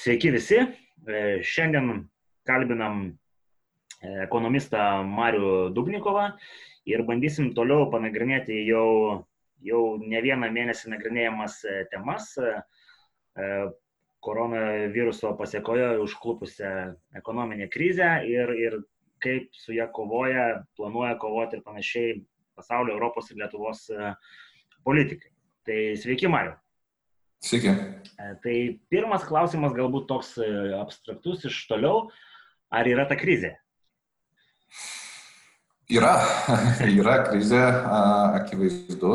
Sveiki visi. E, šiandien kalbinam e, ekonomistą Marių Dubnikovą ir bandysim toliau panagrinėti jau, jau ne vieną mėnesį nagrinėjamas e, temas koronaviruso pasiekoje užklupusią ekonominę krizę ir, ir kaip su ją kovoja, planuoja kovoti ir panašiai pasaulio, Europos ir Lietuvos politikai. Tai sveiki, Mariu. Sveiki. E, tai pirmas klausimas galbūt toks e, abstraktus iš toliau. Ar yra ta krizė? Yra, yra krizė, akivaizdu.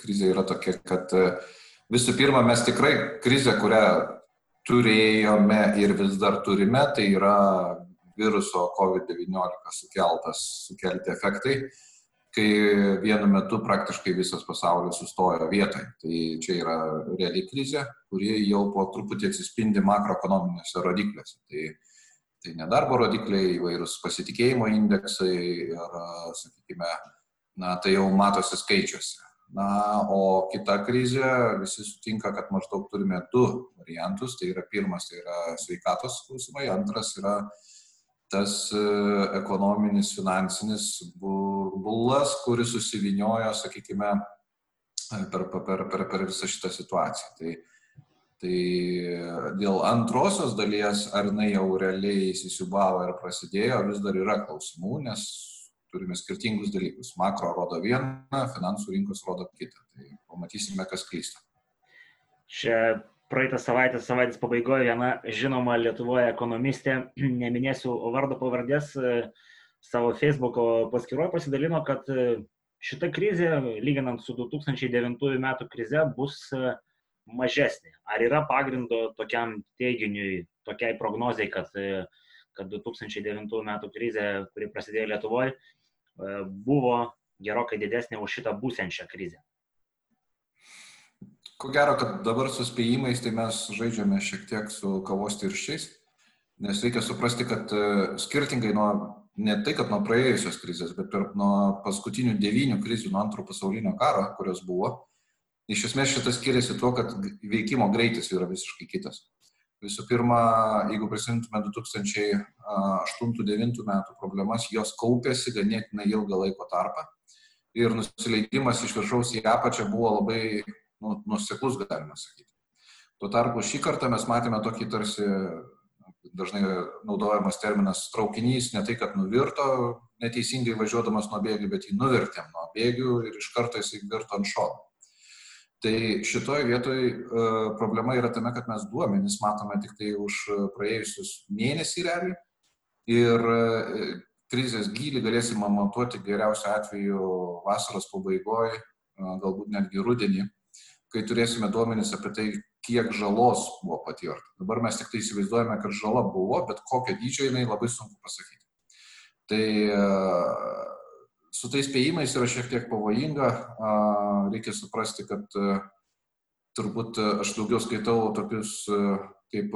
Krizė yra tokia, kad e, visų pirma, mes tikrai krizę, kurią turėjome ir vis dar turime, tai yra viruso COVID-19 sukeltas, sukelti efektai kai vienu metu praktiškai visas pasaulis sustojo vietoje. Tai čia yra reali krizė, kuri jau po truputį atsispindi makroekonominėse rodikliuose. Tai, tai nedarbo rodikliai, įvairūs pasitikėjimo indeksai ir, sakykime, na, tai jau matosi skaičiuose. Na, o kita krizė, visi sutinka, kad maždaug turime du variantus. Tai yra pirmas, tai yra sveikatos klausimai, antras yra uh, tas e, ekonominis, finansinis burbulas, kuris susiviniojo, sakykime, per, per, per, per visą šitą situaciją. Tai, tai dėl antrosios dalies, ar jinai jau realiai įsisiubavo ir prasidėjo, vis dar yra klausimų, nes turime skirtingus dalykus. Makro rodo vieną, finansų rinkos rodo kitą. Tai pamatysime, kas klysta. Čia praeitą savaitę, savaitės pabaigoje viena žinoma Lietuvoje ekonomistė, neminėsiu vardo pavardės, e, savo Facebook'o paskyroje pasidalino, kad e, šita krizė, lyginant su 2009 metų krize, bus e, mažesnė. Ar yra pagrindo tokiam teiginiui, tokiai prognozijai, kad, kad 2009 metų krizė, kuri prasidėjo Lietuvoje, buvo gerokai didesnė už šitą būsenčią krizę? Ko gero, kad dabar su spėjimais tai mes žaidžiame šiek tiek su kavos tirščiais, nes reikia suprasti, kad e, skirtingai nuo, ne tai, kad nuo praėjusios krizės, bet ir nuo paskutinių devynių krizių, nuo antro pasaulinio karo, kurios buvo, iš esmės šitas skiriasi tuo, kad veikimo greitis yra visiškai kitas. Visų pirma, jeigu prisimtume 2008-2009 metų problemas, jos kaupėsi ganėtinai ilgą laiko tarpą ir nusileidimas iš viršaus į apačią buvo labai nu, nuseklus, galima sakyti. Tuo tarpu šį kartą mes matėme tokį tarsi dažnai naudojamas terminas traukinys, ne tai, kad nuvirto neteisingai važiuodamas nuo bėgių, bet jį nuvertėm nuo bėgių ir iš karto jisai virto ant šono. Tai šitoje vietoje problema yra tame, kad mes duomenys matome tik tai už praėjusius mėnesį realiai ir uh, krizės gilį galėsime matuoti geriausiu atveju vasaros pabaigoje, galbūt netgi rudenį, kai turėsime duomenys apie tai, kiek žalos buvo patirta. Dabar mes tik tai įsivaizduojame, kad žala buvo, bet kokio dydžio jinai labai sunku pasakyti. Tai e, su tais spėjimais yra šiek tiek pavojinga. Reikia suprasti, kad e, turbūt aš daugiau skaitau tokius e, kaip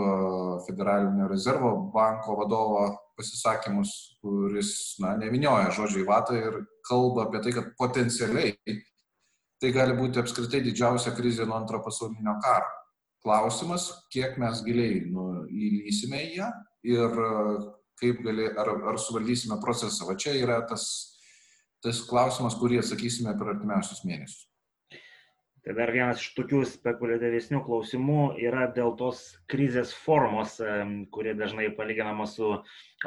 Federalinio rezervo banko vadovo pasisakymus, kuris, na, nevinioja žodžiai vatą ir kalba apie tai, kad potencialiai tai gali būti apskritai didžiausia krizė nuo antro pasaulinio karo. Klausimas, kiek mes giliai nu, įlysime į ją ir kaip gali, ar, ar suvaldysime procesą. Va čia yra tas, tas klausimas, kurį atsakysime per artimiausius mėnesius. Tai dar vienas iš tokių spekuliatyvesnių klausimų yra dėl tos krizės formos, kuri dažnai palyginama su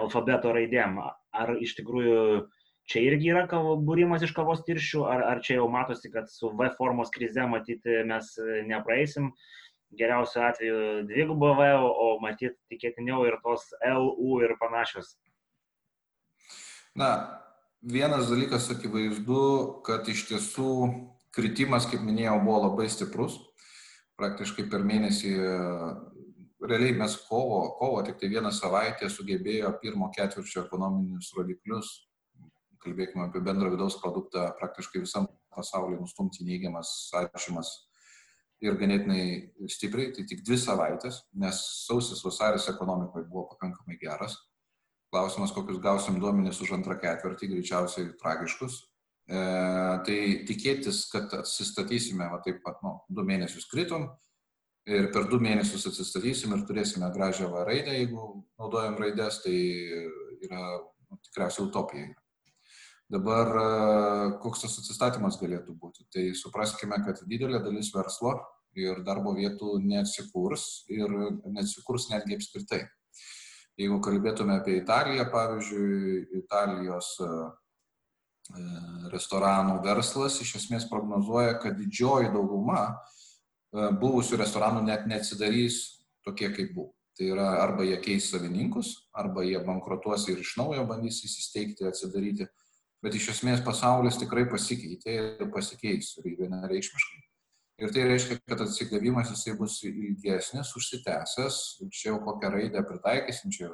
alfabeto raidėm. Ar iš tikrųjų čia irgi yra būrimas iš kavos tirščių, ar, ar čia jau matosi, kad su V formos krize matyti mes e, nepraeisim, geriausiu atveju dvigubo V, o matyti tikėtiniau ir tos L, U ir panašios. Na, vienas dalykas akivaizdu, kad iš tiesų kritimas, kaip minėjau, buvo labai stiprus. Praktiškai per mėnesį, realiai mes kovo, kovo tik tai vieną savaitę sugebėjo pirmo ketvirčio ekonominius rodiklius kalbėkime apie bendrą vidaus produktą, praktiškai visam pasaulyje nustumti neigiamas atšymas ir ganėtinai stipriai, tai tik dvi savaitės, nes sausis vasaris ekonomikoje buvo pakankamai geras. Klausimas, kokius gausim duomenys už antrą ketvirtį, greičiausiai tragiškus. E, tai tikėtis, kad atsistatysime, va taip pat, nu, du mėnesius kritom, ir per du mėnesius atsistatysim ir turėsime gražią raidę, jeigu naudojam raidės, tai yra nu, tikriausiai utopija. Dabar koks tas atsistatymas galėtų būti? Tai supraskime, kad didelė dalis verslo ir darbo vietų neatsikurs ir neatsikurs netgi apskritai. Jeigu kalbėtume apie Italiją, pavyzdžiui, Italijos restoranų verslas iš esmės prognozuoja, kad didžioji dauguma buvusių restoranų net neatsidarys tokie, kaip buvo. Tai yra arba jie keis savininkus, arba jie bankrutuos ir iš naujo bandys įsisteigti, atsidaryti bet iš esmės pasaulis tikrai pasikeitė ir pasikeis ir vienareikšmiškai. Ir tai reiškia, kad atsigavimas jisai bus ilgesnis, užsitęsęs, čia jau kokią raidę pritaikysim, čia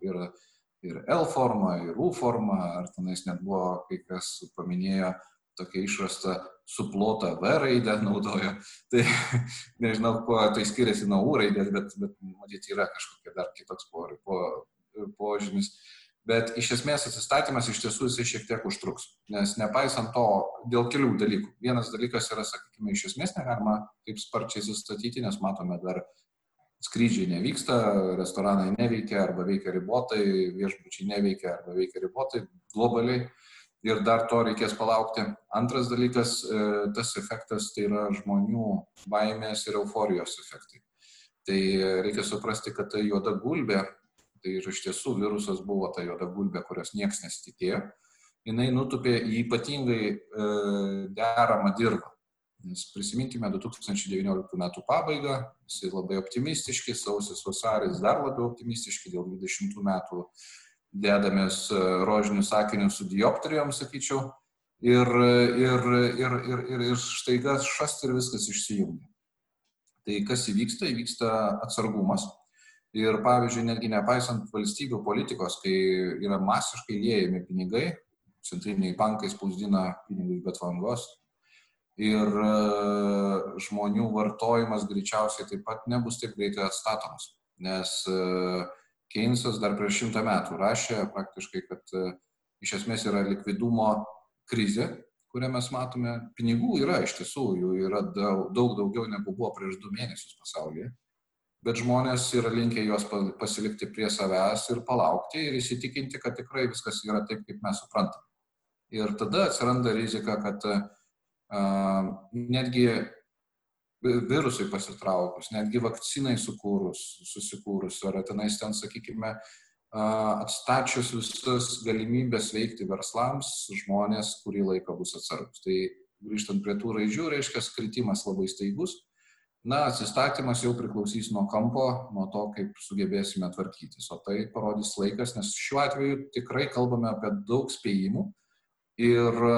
ir, ir L forma, ir U forma, ar tenais net buvo, kai kas paminėjo, tokia išrasta suplota V raidę naudojo. Tai nežinau, kuo tai skiriasi nuo U raidės, bet, bet matyt yra kažkokia dar kitoks požymis. Po, po Bet iš esmės atsistatymas iš tiesų jisai šiek tiek užtruks. Nes nepaisant to, dėl kelių dalykų. Vienas dalykas yra, sakykime, iš esmės negalima taip sparčiai sustatyti, nes matome dar skrydžiai nevyksta, restoranai neveikia arba veikia ribotai, viešbučiai neveikia arba veikia ribotai globaliai ir dar to reikės palaukti. Antras dalykas, e, tas efektas tai yra žmonių baimės ir euforijos efektai. Tai reikia suprasti, kad ta juoda gulbė tai ir iš tiesų virusas buvo ta juoda gulbė, kurios niekas nesitikėjo, jinai nutupė į ypatingai e, deramą dirbą. Nes prisiminkime 2019 metų pabaigą, visi labai optimistiški, sausis vasaris dar labiau optimistiški, dėl 20 metų dedamės e, rožinius sakinius su dioptrijom, sakyčiau, ir, ir, ir, ir, ir, ir štaiga šast ir viskas išsijungia. Tai kas įvyksta? Įvyksta atsargumas Ir pavyzdžiui, netgi nepaisant valstybių politikos, kai yra masiškai liejami pinigai, centriniai bankai spausdina pinigus bet vangos ir e, žmonių vartojimas greičiausiai taip pat nebus taip greitai atstatomas. Nes e, Keynesas dar prieš šimtą metų rašė praktiškai, kad e, iš esmės yra likvidumo krizė, kurią mes matome. Pinigų yra iš tiesų, jų yra daug, daug daugiau negu buvo prieš du mėnesius pasaulyje bet žmonės yra linkę juos pasilikti prie savęs ir palaukti ir įsitikinti, kad tikrai viskas yra taip, kaip mes suprantam. Ir tada atsiranda rizika, kad uh, netgi virusui pasitraukus, netgi vakcinai sukūrus, susikūrus, ar tenais ten, sakykime, atstačius visas galimybės veikti verslams, žmonės kurį laiką bus atsargus. Tai grįžtant prie tų raidžių, reiškia, kritimas labai staigus Na, atsistatymas jau priklausys nuo kampo, nuo to, kaip sugebėsime tvarkytis. O tai parodys laikas, nes šiuo atveju tikrai kalbame apie daug spėjimų ir e,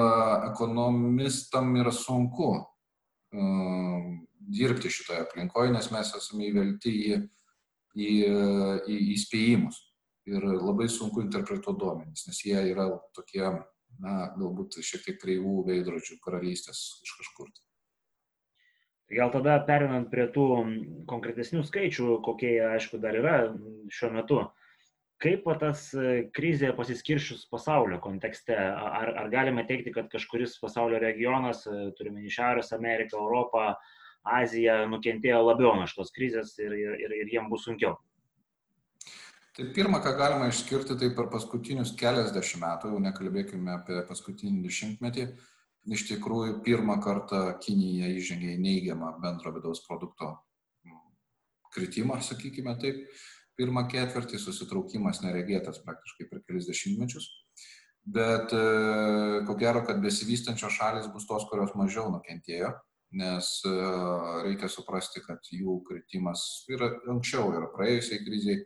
ekonomistam yra sunku uh, dirbti šitoje aplinkoje, nes mes esame įvelti į, į, į įspėjimus. Ir labai sunku interpretuoti duomenys, nes jie yra tokie, na, galbūt šiek tiek kreivų veidrodžių karalystės iš kažkur. Tai. Gal tada perinant prie tų konkretesnių skaičių, kokie aišku, dar yra šiuo metu. Kaip tas e, krizė pasiskiršius pasaulio kontekste? Ar, ar galime teikti, kad kažkuris pasaulio regionas, e, turime į Šiaurės Ameriką, Europą, Aziją, nukentėjo labiau nuo šitos krizės ir, ir, ir, jiems bus sunkiau? Tai pirmą, ką galima išskirti, tai per paskutinius keliasdešimt metų, jau nekalbėkime apie paskutinį dešimtmetį, iš tikrųjų pirmą kartą Kinija įžengė į neigiamą bendro vidaus produkto kritimą, sakykime taip. Pirmą ketvirtį susitraukimas neregėtas praktiškai per kelis dešimtmečius. Bet e, ko gero, kad besivystančios šalis bus tos, kurios mažiau nukentėjo, nes e, reikia suprasti, kad jų kritimas yra anksčiau, yra praėjusiai kriziai,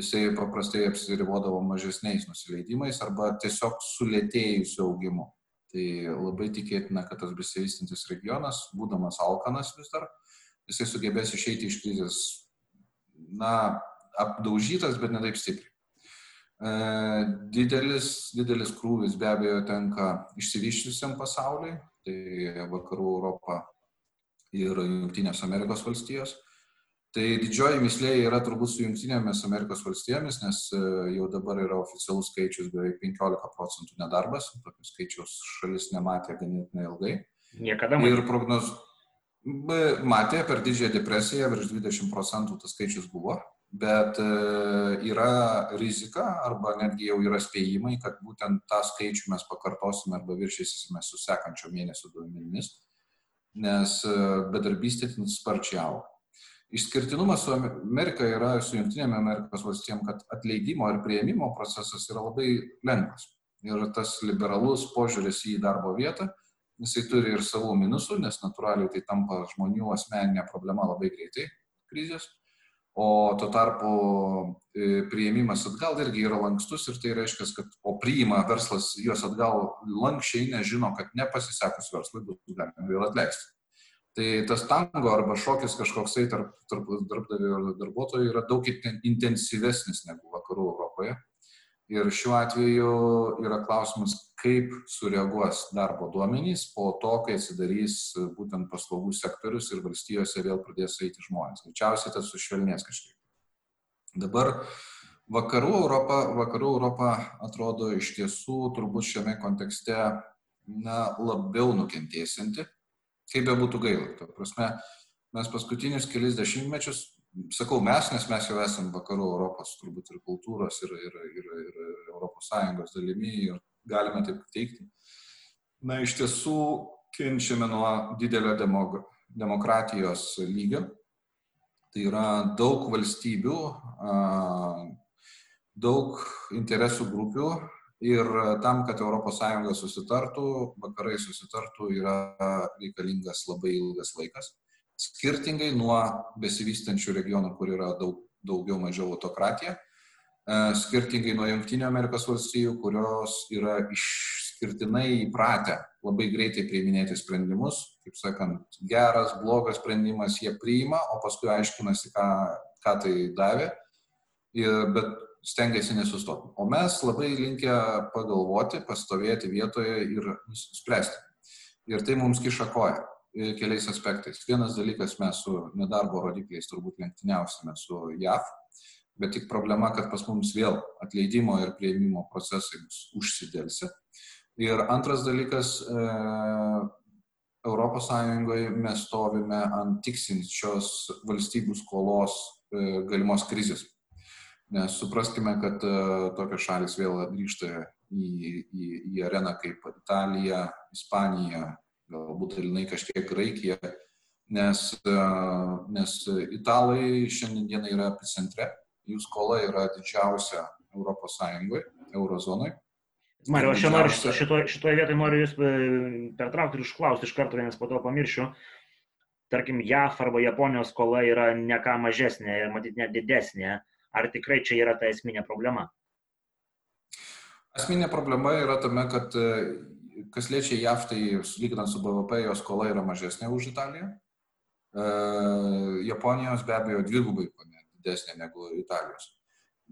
jisai paprastai apsirivodavo mažesniais nusileidimais arba tiesiog sulėtėjusiu augimu. Tai labai tikėtina, kad tas besivystantis regionas, būdamas alkanas vis dar, jisai sugebės išeiti iš krizės, na, apdaužytas, bet ne taip stipriai. E, didelis, didelis krūvis be abejo tenka išsivyščiusiam pasauliui, tai vakarų Europą ir Junktinės Amerikos valstijos. Tai didžioji mislė yra turbūt su Junktinėmis Amerikos valstijomis, nes e, jau dabar yra oficialus skaičius beveik 15 procentų nedarbas, tokius skaičius šalis nematė ganėtinai ilgai. Niekada matė. Ir prognoz... Matė per didžiąją depresiją virš 20 procentų tas skaičius buvo, bet e, yra rizika arba netgi jau yra spėjimai, kad būtent tą skaičių mes pakartosime arba viršysime su sekančio mėnesio duomenimis, nes e, bedarbystė sparčiai auga. Išskirtinumas su Amerika yra, su Junktinėmis Amerikos valstijom, kad atleidimo ir prieimimo procesas yra labai lengvas. Ir tas liberalus požiūris į darbo vietą jisai turi ir savų minusų, nes natūraliai tai tampa žmonių asmeninė problema labai greitai krizės. O tuo tarpu e, prieimimas atgal irgi yra lankstus ir tai reiškia, kad o priima verslas juos atgal lankščiai, nežino, kad nepasisekus verslui bus galima vėl atleisti. Tai tas tango arba šokis kažkoksai tarp, tarp darbdavio ir darbuotojų yra daug intensyvesnis negu vakarų Europoje. Ir šiuo atveju yra klausimas, kaip sureaguos darbo duomenys po to, kai atsidarys būtent paslaugų sektorius ir valstijose vėl pradės eiti žmonės. Greičiausiai tas sušvelnės kažkiek. Dabar vakarų Europa, vakarų Europa atrodo iš tiesų turbūt šiame kontekste na, labiau nukentėsinti, kaip be būtų gaila. Ta prasme, mes paskutinius kelias dešimtmečius sakau mes, nes mes jau esame vakarų Europos turbūt ir kultūros, ir, ir, ir, ir Europos Sąjungos dalimi ir galime taip teikti. Na, iš tiesų kenčiame nuo didelio demog demokratijos lygio. Tai yra daug valstybių, daug interesų grupių ir tam, kad ES susitartų, vakarai susitartų, yra reikalingas labai ilgas laikas. Skirtingai nuo besivystančių regionų, kur yra daug, daugiau mažiau autokratija, e, skirtingai nuo Junktinio Amerikos valstijų, kurios yra išskirtinai įpratę labai greitai priiminėti sprendimus, kaip sakant, geras, blogas sprendimas jie priima, o paskui aiškinasi, ką, ką tai davė, ir, bet stengiasi nesustoti. O mes labai linkę pagalvoti, pastovėti vietoje ir spręsti. Ir tai mums kiša koją keliais aspektais. Vienas dalykas, mes su nedarbo rodikliais turbūt lenktyniausime su JAV, bet tik problema, kad pas mums vėl atleidimo ir prieimimo procesai užsidėlsi. Ir antras dalykas, ES mes stovime ant tiksinčios valstybių skolos e, galimos krizės. Nes supraskime, kad e, tokios šalis vėl grįžta į, į, į areną kaip Italija, Ispanija, galbūt dalinai kažkiek Graikija, nes, e, nes italai šiandien yra epicentre, jų skola yra didžiausia Europos Sąjungoje, eurozonoje. Mario, aš noriu šitoje šito vietoje noriu Jūs e, pertraukti ir išklausti iš karto, nes po to pamiršiu. Tarkim, JAF arba Japonijos skola yra ne ką mažesnė ir matyt net didesnė. Ar tikrai čia yra ta esminė problema? Esminė problema yra tame, kad e, kas liečia JAV, tai lyginant su BVP, jo skola yra mažesnė už Italiją. E, Japonijos be abejo dvigubai didesnė negu Italijos.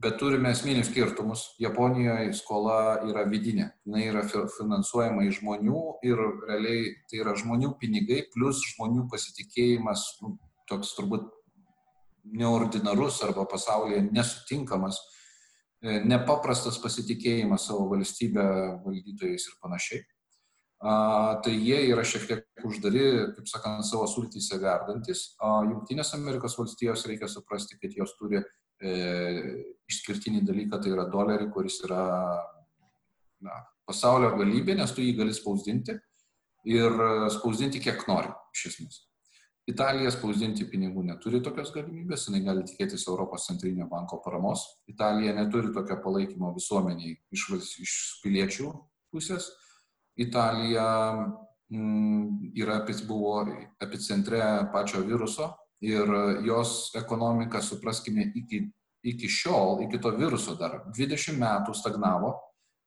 Bet turime esminius skirtumus. Japonijoje skola yra vidinė. Jis yra finansuojama iš žmonių ir realiai tai yra žmonių pinigai plus žmonių pasitikėjimas, nu, toks turbūt neordinarus arba pasaulyje nesutinkamas, e, nepaprastas pasitikėjimas savo valstybę valdytojais ir panašiai tai jie yra šiek tiek uždari, kaip sakant, savo sultyse verdantis. Junktinės Amerikos valstijos reikia suprasti, kad jos turi e, išskirtinį dalyką, tai yra dolerį, kuris yra na, pasaulio galybė, nes tu jį gali spausdinti ir spausdinti kiek nori, iš esmės. Italija spausdinti pinigų neturi tokios galimybės, jinai gali tikėtis Europos centrinio banko paramos. Italija neturi tokio palaikymo visuomeniai iš, iš piliečių pusės. Italija mm, yra, buvo epicentre pačio viruso ir jos ekonomika, supraskime, iki, iki šiol, iki to viruso dar 20 metų stagnavo,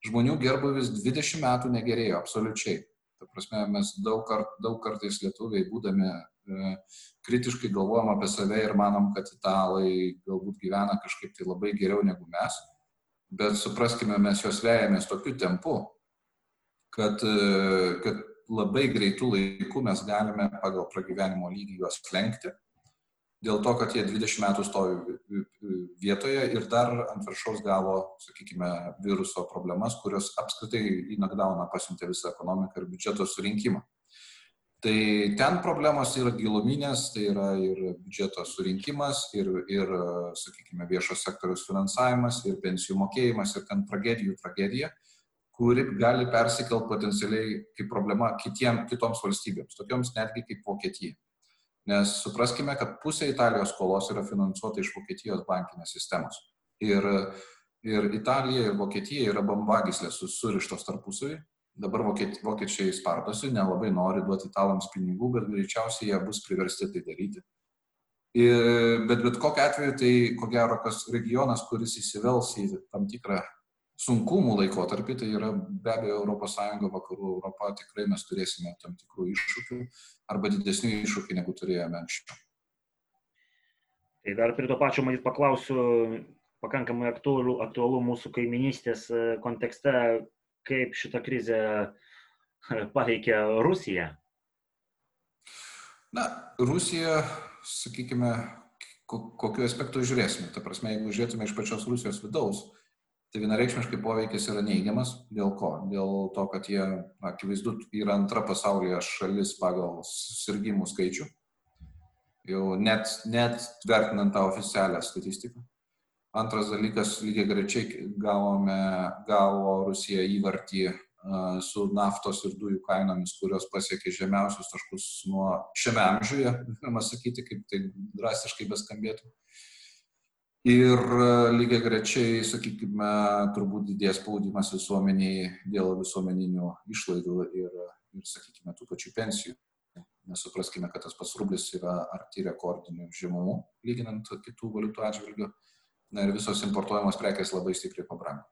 žmonių gerbuvis 20 metų negerėjo absoliučiai. Ta prasme, mes daug, kart, daug kartais lietuviai būdami kritiškai galvojam apie save ir manom, kad italai galbūt gyvena kažkaip tai labai geriau negu mes, bet supraskime, mes juos vejamės tokiu tempu, kad, e, kad labai greitų laikų mes galime pagal pragyvenimo lygį juos lenkti, dėl to, kad jie 20 metų stovi vietoje ir dar ant viršaus gavo, sakykime, viruso problemas, kurios apskritai į knockdowną pasiuntė visą ekonomiką ir biudžeto surinkimą. Tai ten problemos yra giluminės, tai yra ir biudžeto surinkimas, ir, ir sakykime, viešo sektoriaus finansavimas, ir pensijų mokėjimas, ir ten tragedijų tragedija, kuri gali persikelt potencialiai kaip problema kitiem, kitoms valstybėms, tokioms netgi kaip Vokietija. Nes supraskime, kad pusė Italijos skolos yra finansuota iš Vokietijos bankinės sistemos. Ir, ir Italija ir Vokietija yra bambagislės surištos tarpusavį dabar vokiečiai spardosi, nelabai nori duoti italams pinigų, bet greičiausiai jie bus priversti tai daryti. Ir, bet bet kokiu atveju tai, ko gero, kas regionas, kuris įsivels į tam tikrą sunkumų laikotarpį, tai yra be abejo ES, vakarų Europa, tikrai mes turėsime tam tikrų iššūkių arba didesnių iššūkių, negu turėjome anksčiau. Tai dar prie to pačio, matyt, paklausiu pakankamai aktualu, aktualu mūsų kaiminystės kontekste, kaip šitą krizę paveikia Rusiją? Na, Rusija, sakykime, kokiu aspektu žiūrėsime. Ta prasme, jeigu žiūrėtume iš pačios Rusijos vidaus, tai vienareikšmiškai poveikis yra neigiamas. Dėl ko? Dėl to, kad jie, akivaizdu, yra antra pasaulyje šalis pagal susirgymų skaičių. Jau net, net vertinant tą oficialią statistiką. Antras dalykas, lygiai grečiai gavome, gavo Rusija įvartį su naftos ir dujų kainomis, kurios pasiekė žemiausius taškus nuo šiame amžiuje, galima sakyti, kaip tai drastiškai beskambėtų. Ir lygiai grečiai, sakykime, turbūt didės spaudimas visuomeniai dėl visuomeninių išlaidų ir, ir, sakykime, tų pačių pensijų. Nes supraskime, kad tas pats rublis yra arti rekordinių žemumų, lyginant kitų valiutų atžvilgių na ir visos importuojamos prekės labai stipriai pabrango.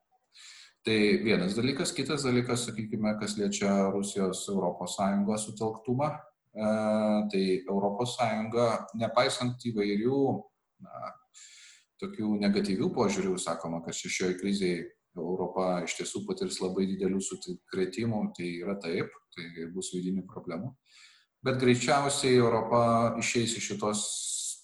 Tai vienas dalykas, kitas dalykas, sakykime, kas liečia Rusijos ES sutelktumą, e, tai ES, nepaisant įvairių na, tokių negatyvių požiūrių, sakoma, kad šešioje krizėje Europa iš tiesų patirs labai didelių sutikretimų, tai yra taip, tai bus vidinių problemų. Bet greičiausiai Europa išeis iš šitos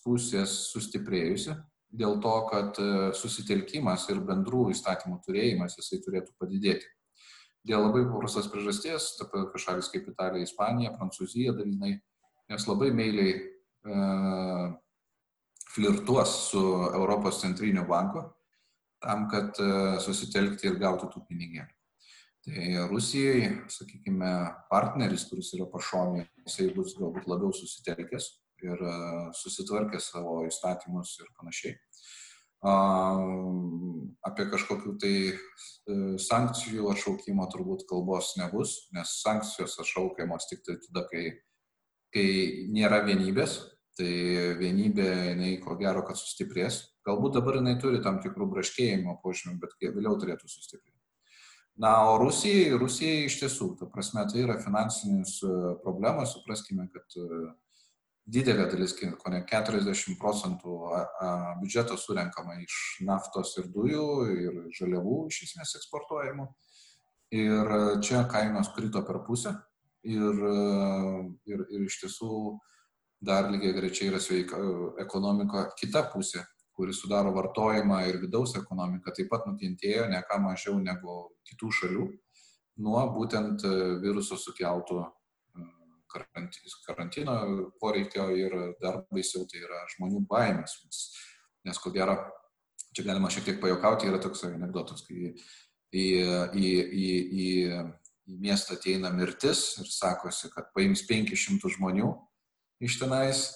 pusės sustiprėjusi, dėl to, kad e, susitelkimas ir bendrų įstatymų turėjimas jisai turėtų padidėti. Dėl labai paprastos priežasties, tokios šalis kaip Italija, Ispanija, Prancūzija dalinai, nes labai meiliai e, flirtuos su Europos centrinio banko tam, kad e, susitelkti ir gauti tų pinigėlių. Tai Rusijai, sakykime, partneris, kuris yra pašonė, jisai bus galbūt labiau susitelkęs ir e, susitvarkė savo įstatymus ir panašiai. Apie kažkokių tai e, sankcijų atšaukimo turbūt kalbos nebus, nes sankcijos atšaukiamos tik tai tada, kai, kai nėra vienybės, tai vienybė, jinai ko gero, kad sustiprės. Galbūt dabar jinai turi tam tikrų braškėjimo požymių, bet vėliau turėtų sustiprėti. Na, o Rusijai, Rusijai iš tiesų, ta prasme, tai yra finansinis e, problemos, supraskime, kad didelė dalis, ko ne 40 procentų biudžeto surenkama iš naftos ir dujų ir žaliavų iš esmės eksportuojamų. Ir čia kainos krito per pusę ir, ir, ir iš tiesų dar lygiai grečiai yra sveika ekonomika kita pusė, kuri sudaro vartojimą ir vidaus ekonomiką, taip pat nukentėjo ne ką mažiau negu kitų šalių nuo būtent viruso sukeltų karantino poreikio ir dar baisiau tai yra žmonių baimės. Nes ko gero, čia galima šiek tiek pajokauti, yra toks anegdotas, kai į, į, į, į, į miestą ateina mirtis ir sakosi, kad paims 500 žmonių iš tenais,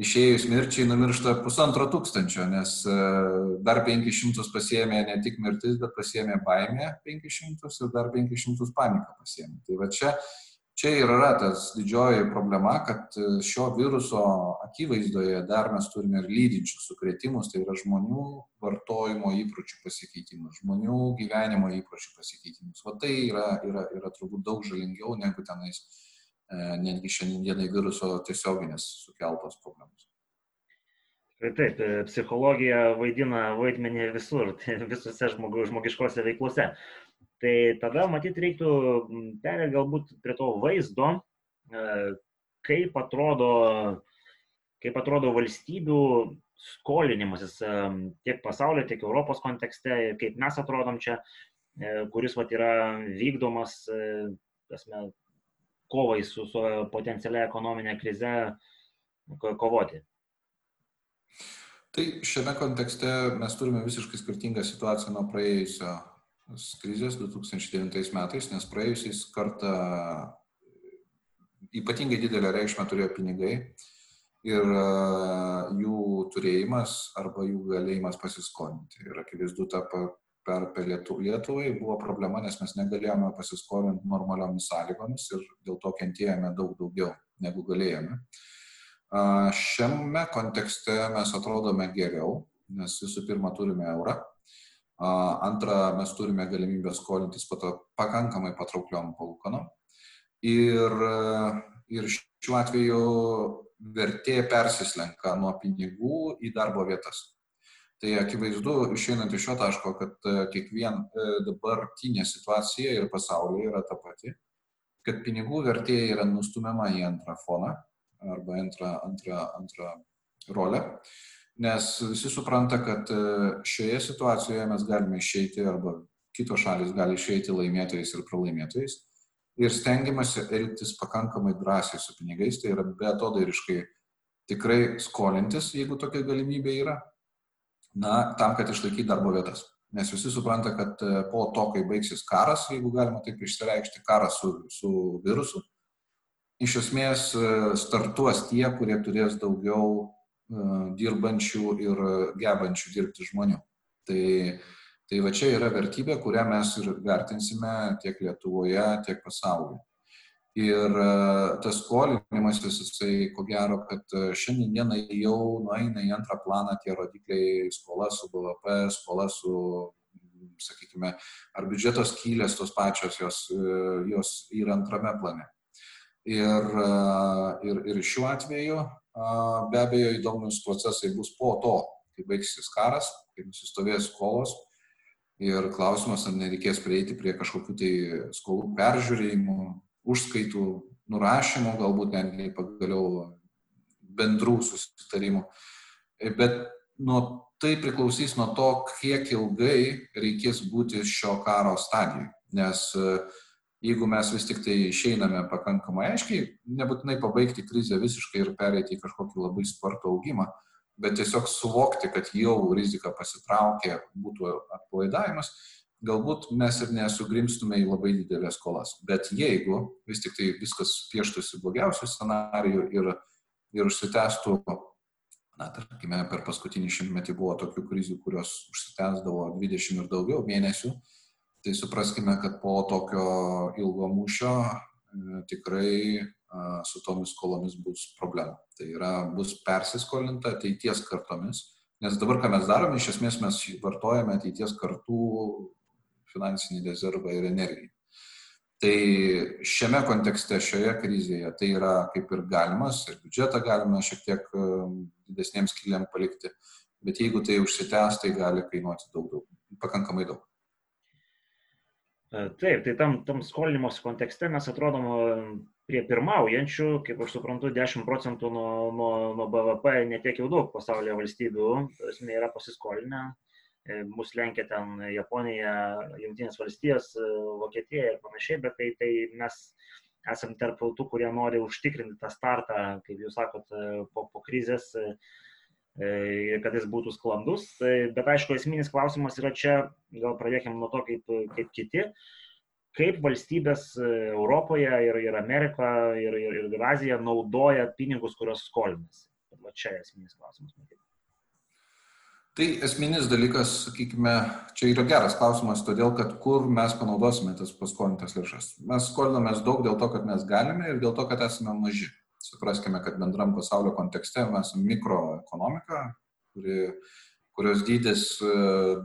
išėjus mirčiai numiršta pusantro tūkstančio, nes e, dar 500 pasiemė ne tik mirtis, bet pasiemė baimę 500 ir dar 500 paniką pasiemė. Tai va čia čia ir yra tas didžioji problema, kad e, šio viruso akivaizdoje dar mes turime ir lydinčius sukretimus, tai yra žmonių vartojimo įpročių pasikeitimus, žmonių gyvenimo įpročių pasikeitimus. O tai yra, yra, yra turbūt daug žalingiau negu tenais e, netgi šiandienai viruso tiesioginės sukeltos problemos. Taip, e, psichologija vaidina vaidmenį visur, visose žmogiškose veiklose. Tai tada, matyt, reiktų perėti galbūt prie to vaizdo, e, kaip atrodo, kaip atrodo valstybių skolinimasis e, tiek pasaulio, tiek Europos kontekste, kaip mes atrodom čia, e, kuris vat, yra vykdomas, tasme, kovai su, su potencialia ekonominė krize kovoti? Tai šiame kontekste mes turime visiškai skirtingą situaciją nuo praėjusio krizės 2009 metais, nes praėjusiais kartą ypatingai didelę reikšmę turėjo pinigai ir jų turėjimas arba jų galėjimas pasiskolinti. Ir akivaizdu, ta per, per Lietuvai buvo problema, nes mes negalėjome pasiskolinti normaliomis sąlygomis ir dėl to kentėjome daug daugiau negu galėjome. Šiame kontekste mes atrodome geriau, nes visų pirma turime eurą, antra mes turime galimybę skolintis pakankamai patraukliom palūkanom ir, ir šiuo atveju vertė persislenka nuo pinigų į darbo vietas. Tai akivaizdu, išeinant iš šio taško, kad e, kiekvien e, dabartinė situacija ir pasaulyje yra ta pati, kad pinigų vertė yra nustumiama į antrą foną arba antrą, antrą, antrą rolę, nes visi supranta, kad e, šioje situacijoje mes galime išeiti arba kitos šalis gali išeiti laimėtojais ir pralaimėtojais ir stengiamasi elgtis pakankamai drąsiai su pinigais, tai yra betodairiškai tikrai skolintis, jeigu tokia galimybė yra, na, tam, kad išlaikyti darbo vietas. Nes visi supranta, kad e, po to, kai baigsis karas, jeigu galima taip išsireikšti, karas su, su virusu, iš esmės e, startuos tie, kurie turės daugiau dirbančių ir gebančių dirbti žmonių. Tai, tai va čia yra vertybė, kurią mes ir vertinsime tiek Lietuvoje, tiek pasaulyje. Ir e, tas skolinimasis, jisai ko gero, kad e, šiandienai jau nueina į antrą planą tie rodikliai skola su BVP, skola su, sakykime, ar biudžeto skylės tos pačios, jos, e, jos yra antrame plane. Ir, ir, ir šiuo atveju be abejo įdomus procesai bus po to, kai baigsis karas, kai nusistovės skolos. Ir klausimas, ar nereikės prieiti prie kažkokių tai skolų peržiūrėjimų, užskaitų nurašymo, galbūt netgi pagaliau bendrų susitarimų. Bet nuo tai priklausys nuo to, kiek ilgai reikės būti šio karo stadijoje. Nes e, jeigu mes vis tik tai išeiname pakankamai aiškiai, nebūtinai pabaigti krizę visiškai ir pereiti į kažkokį labai spartų augimą, bet tiesiog suvokti, kad jau rizika pasitraukė, būtų atpalaidavimas, galbūt mes ir nesugrimstume į labai didelės skolas. Bet jeigu vis tik tai viskas pieštųsi blogiausių scenarijų ir, ir užsitęstų, na, tarkime, per paskutinį šimtmetį buvo tokių krizių, kurios užsitęsdavo 20 ir daugiau mėnesių, tai supraskime, kad po tokio ilgo mūšio e, tikrai su tomis skolomis bus problema. Tai yra, bus persiskolinta ateities kartomis, nes dabar, ką mes darome, iš esmės mes vartojame ateities kartų finansinį rezervą ir energiją. Tai šiame kontekste, šioje krizėje, tai yra kaip ir galimas, ir biudžetą galima šiek tiek um, didesniems kiliam palikti, bet jeigu tai užsitęs, tai gali kainuoti daug, daug, pakankamai daug. E, taip, tai tam, tam skolinimosi kontekste mes atrodom um, prie pirmaujančių, kaip aš suprantu, 10 procentų nuo, nuo, nuo BVP netiek jau daug pasaulyje valstybių, esmė yra pasiskolinę, E, mus lenkia ten Japonija, Junktinės valstijos, e, Vokietija ir panašiai, bet tai, tai mes esame tarp tų, kurie nori užtikrinti tą startą, kaip jūs sakot, e, po, po krizės kad jis būtų sklandus. Bet aišku, esminis klausimas yra čia, gal pradėkime nuo to, kaip, kaip kiti, kaip valstybės Europoje ir, ir Amerika ir, ir, ir Azija naudoja pinigus, kuriuos skolinasi. Va čia esminis klausimas. Tai esminis dalykas, sakykime, čia yra geras klausimas, todėl kad kur mes panaudosime tas paskolintas lėšas. Mes skolinamės daug dėl to, kad mes galime ir dėl to, kad esame maži. Supraskime, kad bendram pasaulio kontekste mes esame mikroekonomika, kuri, kurios dydis e,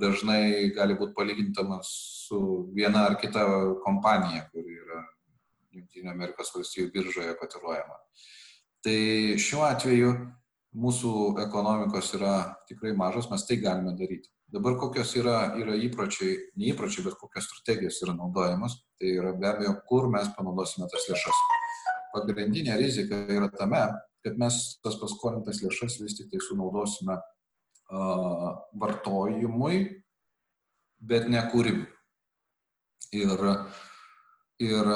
dažnai gali būti palygintamas su viena ar kita kompanija, kuri yra Junktinio Amerikos valstybių biržoje kotiruojama. Tai šiuo atveju mūsų ekonomikos yra tikrai mažos, mes tai galime daryti. Dabar kokios yra, yra įpročiai, ne įpročiai, bet kokios strategijos yra naudojamos, tai yra be abejo, kur mes panaudosime tas lėšas. Pagrindinė rizika yra tame, kad mes tas paskolintas lėšas vis tik tai sunaudosime vartojimui, bet ne kūrimui. Ir Ir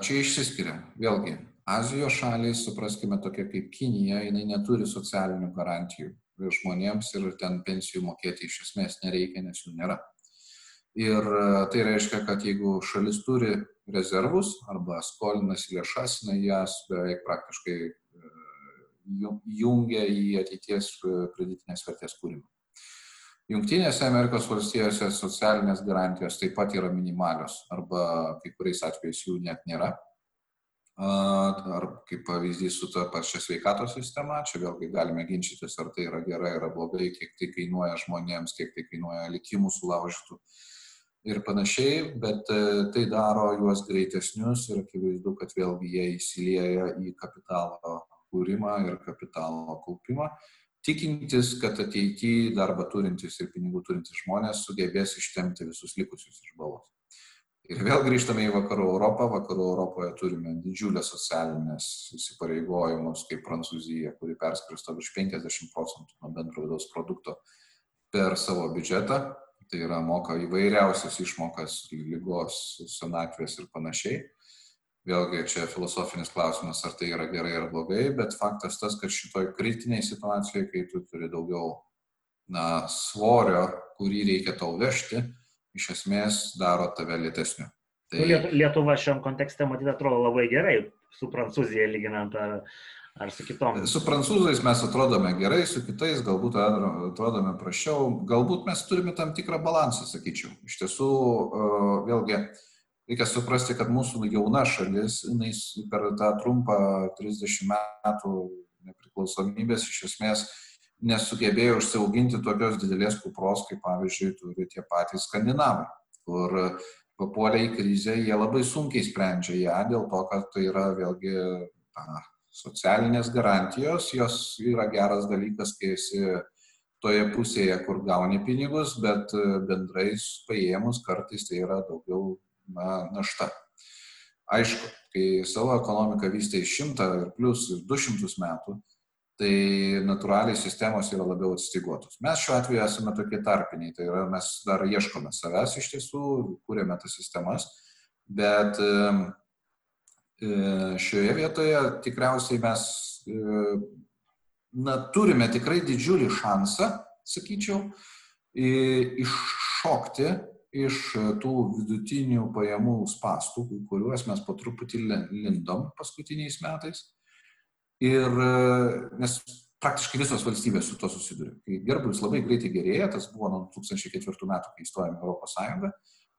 čia išsiskiria. Vėlgi, Azijos šaliai, supraskime, tokia kaip Kinija, jinai neturi socialinių garantijų žmonėms ir ten pensijų mokėti iš esmės nereikia, nes jų nėra. Ir tai reiškia, kad jeigu šalis turi rezervus arba skolinasi lėšas, jinai jas beveik praktiškai jungia į ateities pridėtinės vertės kūrimą. Junktinėse Amerikos valstijose socialinės garantijos taip pat yra minimalios arba kai kuriais atvejais jų net nėra. Ar kaip pavyzdys su ta pačia sveikatos sistema, čia vėlgi galime ginčytis, ar tai yra gerai, ar blogai, kiek tai kainuoja žmonėms, kiek tai kainuoja likimų sulaužytų ir panašiai, bet e, tai daro juos greitesnius ir akivaizdu, kad vėlgi jie įsilieja į kapitalo kūrimą ir kapitalo kaupimą tikintis, kad ateityje darbą turintys ir pinigų turintys žmonės sugebės ištemti visus likusius iš balos. Ir vėl grįžtame į Vakarų Europą. Vakarų Europoje turime didžiulės socialinės įsipareigojimus, kaip Prancūzija, kuri perskristo virš 50 procentų nuo bendro vidaus produkto per savo biudžetą. Tai yra moka įvairiausias išmokas, lygos, senatvės ir panašiai. Vėlgi čia filosofinis klausimas, ar tai yra gerai ar blogai, bet faktas tas, kad šitoj kritiniai situacijoje, kai tu turi daugiau na, svorio, kurį reikia tau vežti, iš esmės daro tave lėtesniu. Tai... Lietuva šiam kontekste, matyt, atrodo labai gerai su Prancūzija lyginant ar, ar su kitom. Su prancūzais mes atrodome gerai, su kitais galbūt atrodome prašiau, galbūt mes turime tam tikrą balansą, sakyčiau. Iš tiesų, vėlgi, reikia suprasti, kad mūsų jauna šalis, jinai per tą trumpą 30 metų nepriklausomybės iš esmės nesugebėjo užsiauginti tokios didelės kupros, kaip pavyzdžiui turi tie patys skandinavai, kur papuolė į krizę, jie labai sunkiai sprendžia ją dėl to, kad tai yra vėlgi na, socialinės garantijos, jos yra geras dalykas, kai esi toje pusėje, kur gauni pinigus, bet bendrais paėmus kartais tai yra daugiau na, našta. Aišku, kai savo ekonomiką vystė iš 100 ir plus ir 200 metų, tai natūraliai sistemos yra labiau atstyguotos. Mes šiuo atveju esame tokie tarpiniai, tai yra mes dar ieškome savęs iš tiesų, kūrėme tas sistemas, bet e, šioje vietoje tikriausiai mes e, na, turime tikrai didžiulį šansą, sakyčiau, iššokti iš e, tų vidutinių pajamų spastų, kuriuos mes po truputį lindom paskutiniais metais. Ir e, nes praktiškai visos valstybės su to susiduria. Kai gerbus labai greitai gerėja, tas buvo nuo 2004 metų, kai įstojome Europos Sąjungą,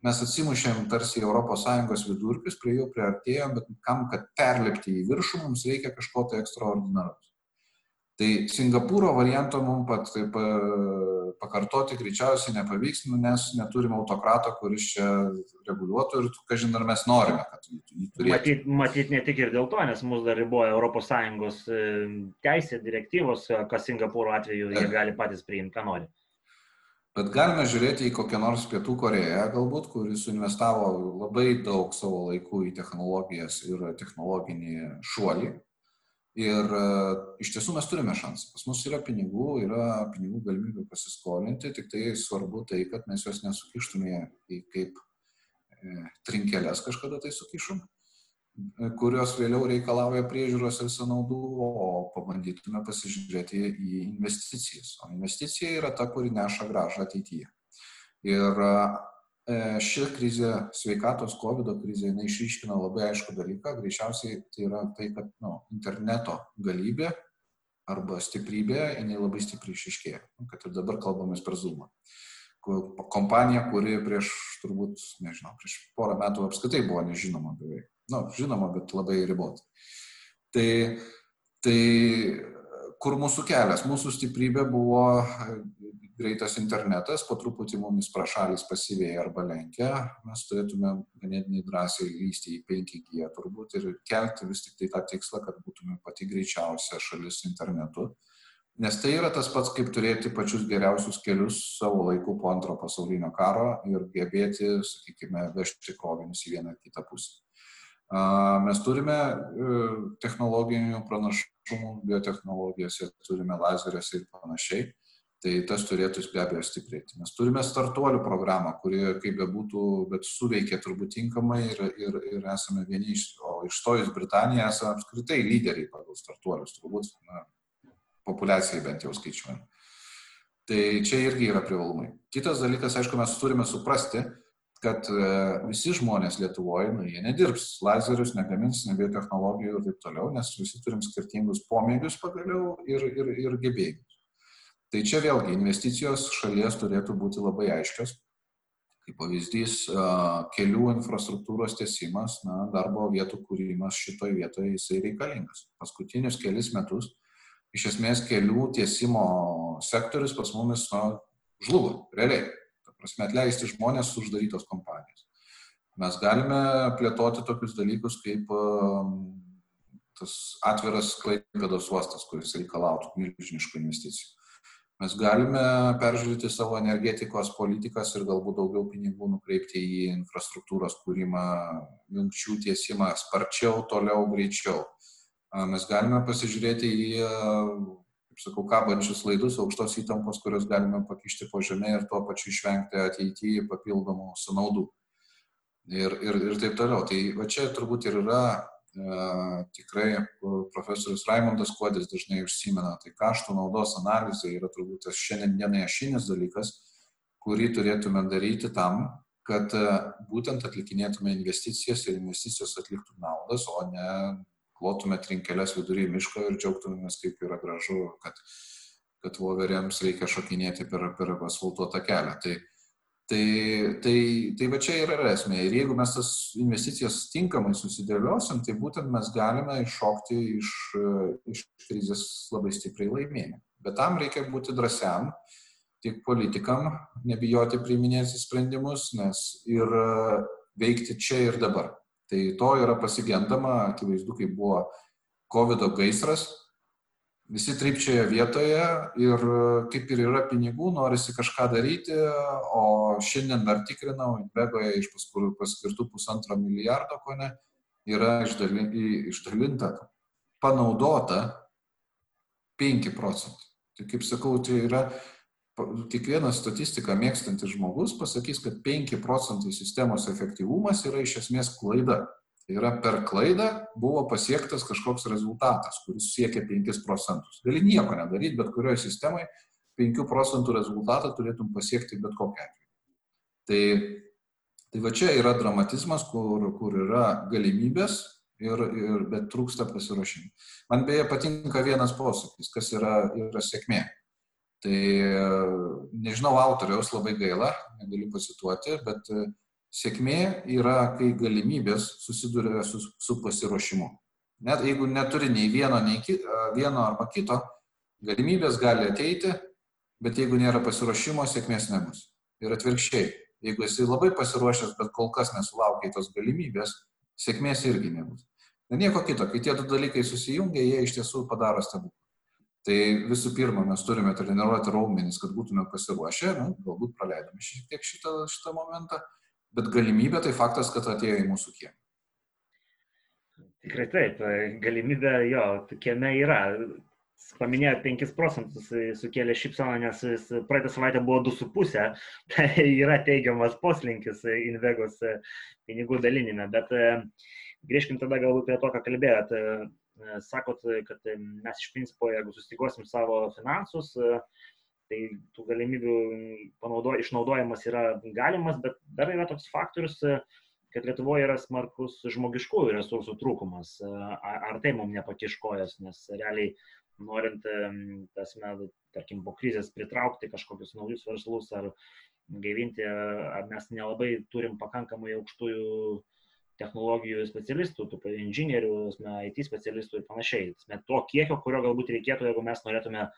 mes atsimušėm tarsi Europos Sąjungos vidurkius, prie jo priartėjom, bet kam, kad perlipti į viršų, mums reikia kažko tai ekstraordinaraus. Tai Singapūro varianto mums pat, taip, pakartoti greičiausiai nepavyks, nu, nes neturime autokrato, kuris čia reguliuotų ir, kažin, ar mes norime, kad jį turėtų. Matyt, matyt, ne tik ir dėl to, nes mus dar riboja ES e, teisė, direktyvos, kas Singapūro atveju jie gali patys priimti, ką nori. Bet galime žiūrėti į kokią nors Pietų Koreją, galbūt, kuris investavo labai daug savo laikų į technologijas ir technologinį šuolį Ir e, iš tiesų mes turime šansą. Pas mus yra pinigų, yra pinigų galimybė pasiskolinti, tik tai svarbu tai, kad mes juos nesukištume į kaip e, trinkelės kažkada tai sukišom, kurios vėliau reikalauja priežiūros ir sąnaudų, o pabandytume pasižiūrėti į investicijas. O investicija yra ta, kuri neša gražą ateityje. Ir E, ši krizė, sveikatos COVID krizė, jinai išryškino labai aišku dalyką, greičiausiai tai yra tai, kad nu, interneto galybė arba stiprybė, jinai labai stipriai išiškėjo, nu, kad ir dabar kalbamės per Zoom. Kompanija, kuri prieš, turbūt, nežinau, prieš porą metų apskritai buvo nežinoma beveik. Na, nu, žinoma, bet labai ribota. Tai, tai kur mūsų kelias? Mūsų stiprybė buvo greitas internetas, po truputį mumis prašalis pasyvėja arba lenkia, mes turėtume ganėtinai drąsiai lysti į 5G turbūt ir kelti vis tik tai tą tikslą, kad būtume pati greičiausia šalis internetu. Nes tai yra tas pats, kaip turėti pačius geriausius kelius savo laiku po antro pasaulinio karo ir gebėti, sakykime, vežti krovinius į vieną ar kitą pusę. Mes turime e, technologinių pranašumų biotehnologijose, turime lazeriuose ir panašiai Tai tas turėtų be abejo stiprėti. Mes turime startuolių programą, kuri, kaip bebūtų, bet suveikia turbūt tinkamai ir, ir, ir esame vieni iš, o išstojus Britaniją esame apskritai lyderiai pagal startuolius, turbūt na, populiacijai bent jau skaičiuojant. Tai čia irgi yra privalumai. Kitas dalykas, aišku, mes turime suprasti, kad e, visi žmonės Lietuvoje, nu, jie nedirbs, lazerius negamins, nebiotechnologijų ir taip toliau, nes visi turim skirtingus pomėgius pagaliau ir, ir, ir gebėjimus. Tai čia vėlgi investicijos šalies turėtų būti labai aiškios. Kaip pavyzdys, kelių infrastruktūros tiesimas, na, darbo vietų kūrimas šitoje vietoje jisai reikalingas. Paskutinius kelis metus iš esmės kelių tiesimo sektorius pas mumis na, žlugo, realiai. Prasme, atleisti žmonės uždarytos kompanijos. Mes galime plėtoti tokius dalykus kaip tas atviras klaipėdos uostas, kuris reikalautų milžiniškų investicijų. Mes galime peržiūrėti savo energetikos politikas ir galbūt daugiau pinigų nukreipti į infrastruktūros kūrimą, jungčių tiesimą sparčiau, toliau, greičiau. Mes galime pasižiūrėti į, kaip sakau, kabančius laidus aukštos įtampos, kurios galime pakišti po žemę ir tuo pačiu išvengti ateityje papildomų sąnaudų. Ir, ir, ir taip toliau. Tai va čia turbūt ir yra tikrai profesorius Raimondas Kuodis dažnai užsimena, tai kaštų naudos analizė yra turbūt tas šiandien dienai ašinis dalykas, kurį turėtume daryti tam, kad būtent atlikinėtume investicijas ir investicijos atliktų naudas, o ne klotume trinkelės vidury miško ir džiaugtumėmės, kaip yra gražu, kad, kad voveriams reikia šokinėti per, per asfaltuotą kelią. Tai, Tai, tai, tai va čia yra esmė. Ir jeigu mes tas investicijas tinkamai susidėliosim, tai būtent mes galime iššokti iš, iš krizės labai stipriai laimėjami. Bet tam reikia būti drąsiam, tiek politikam, nebijoti priiminėti sprendimus, nes ir veikti čia ir dabar. Tai to yra pasigendama, akivaizdu, kai buvo COVID gaisras, visi trypčioja vietoje ir kaip ir yra pinigų, norisi kažką daryti, o šiandien dar tikrinau, Invegoje iš paskirtų pusantro milijardo, ko ne, yra išdalinta, panaudota 5 procentų. Tai kaip sakau, tai yra kiekvienas statistiką mėgstantis žmogus pasakys, kad 5 procentai sistemos efektyvumas yra iš esmės klaida. Tai yra per klaidą buvo pasiektas kažkoks rezultatas, kuris siekia 5 procentus. Gali nieko nedaryti, bet kurioje sistemoje 5 procentų rezultatą turėtum pasiekti bet kokią atveju. Tai, tai va čia yra dramatizmas, kur, kur yra galimybės, ir, ir, bet trūksta pasiruošimų. Man beje patinka vienas posakis, kas yra, yra sėkmė. Tai nežinau autoriaus, labai gaila, negaliu pasituoti, bet Sėkmė yra, kai galimybės susiduria su, su pasiruošimu. Net jeigu neturi nei vieno, nei ki, vieno arba kito, galimybės gali ateiti, bet jeigu nėra pasiruošimo, sėkmės nebus. Ir atvirkščiai, jeigu esi labai pasiruošęs, bet kol kas nesulaukia tos galimybės, sėkmės irgi nebus. Na nieko kito, kai tie du dalykai susijungia, jie iš tiesų padaro stebuklą. Tai visų pirma, mes turime treniruoti raumenis, kad būtume pasiruošę, nu, galbūt praleidome šiek tiek šitą, šitą momentą bet galimybė tai faktas, kad atėjo į mūsų kiemą. Tikrai taip, galimybė jo, kieme yra. Paminėjo 5 procentus, sukėlė šipsoną, nes praeitą savaitę buvo 2,5, tai yra teigiamas poslinkis Invegos pinigų dalinime, bet e, grįžkim tada galbūt prie to, ką kalbėjot. E, sakot, kad mes iš principo, jeigu sustikosim savo finansus, tai tų galimybių panaudo, išnaudojimas yra galimas, bet dar yra toks faktorius, kad Lietuvoje yra smarkus žmogiškųjų resursų trūkumas. Ar tai mums nepakiškojas, nes realiai norint, tasme, tarkim, po krizės pritraukti kažkokius naujus verslus ar gaivinti, ar mes nelabai turim pakankamai aukštųjų technologijų specialistų, tų inžinierių, IT specialistų ir panašiai. To kiekio, kurio galbūt reikėtų, jeigu mes norėtume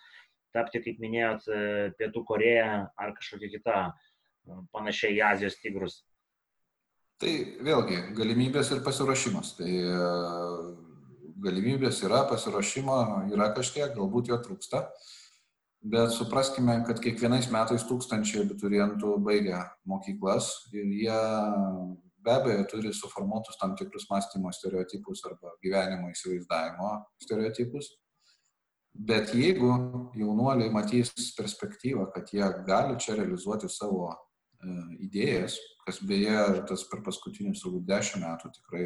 tapti, kaip minėjot, e, Pietų Koreja ar kažkokia kita e, panašiai į Azijos tigrus? Tai vėlgi galimybės ir pasiruošimas. Tai e, galimybės yra, pasiruošimo yra kažkiek, galbūt jo trūksta, bet supraskime, kad kiekvienais metais tūkstančiai abiturientų baigia mokyklas ir jie be abejo turi suformuotus tam tikrus mąstymo stereotipus arba gyvenimo įsivaizdavimo stereotipus Bet jeigu jaunuoliai matys perspektyvą, kad jie gali čia realizuoti savo e, idėjas, kas beje tas per paskutinius turbūt dešimt metų tikrai,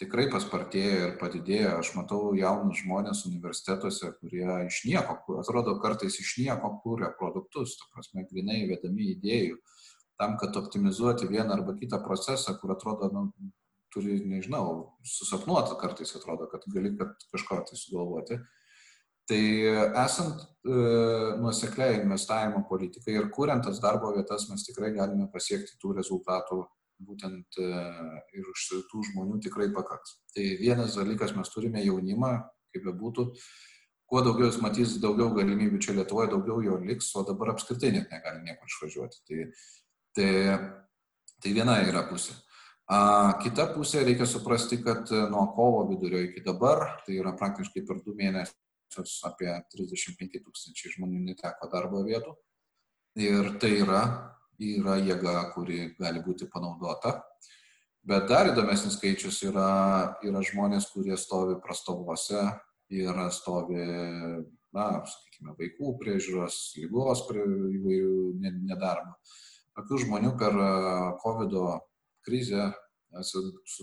tikrai paspartėjo ir padidėjo. Aš matau jaunus žmonės universitetuose, kurie iš nieko, atrodo kartais iš nieko kūrė produktus, ta prasme, grinai vedami idėjų, tam, kad optimizuoti vieną arba kitą procesą, kur atrodo, nu, turi, nežinau, susapnuoti kartais atrodo, kad gali kažko tai sugalvoti. Tai esant e, nuosekliai investavimo politikai ir kuriant tas darbo vietas, mes tikrai galime pasiekti tų rezultatų būtent e, ir už tų žmonių tikrai pakaks. Tai vienas dalykas, mes turime jaunimą, kaip be būtų, kuo daugiau jis matys, daugiau galimybių čia Lietuvoje, daugiau jo liks, o dabar apskritai net negali niekur išvažiuoti. Tai, tai, tai viena yra pusė. A, kita pusė reikia suprasti, kad nuo kovo vidurio iki dabar, tai yra praktiškai per du mėnesius, apie 35 tūkstančiai žmonių neteko darbo vietų. Ir tai yra, yra jėga, kuri gali būti panaudota. Bet dar įdomesnis skaičius yra, yra žmonės, kurie stovi prastovose ir stovi, na, sakykime, vaikų priežiūros, lygos prie įvairių nedarbo. Tokių žmonių per COVID krizę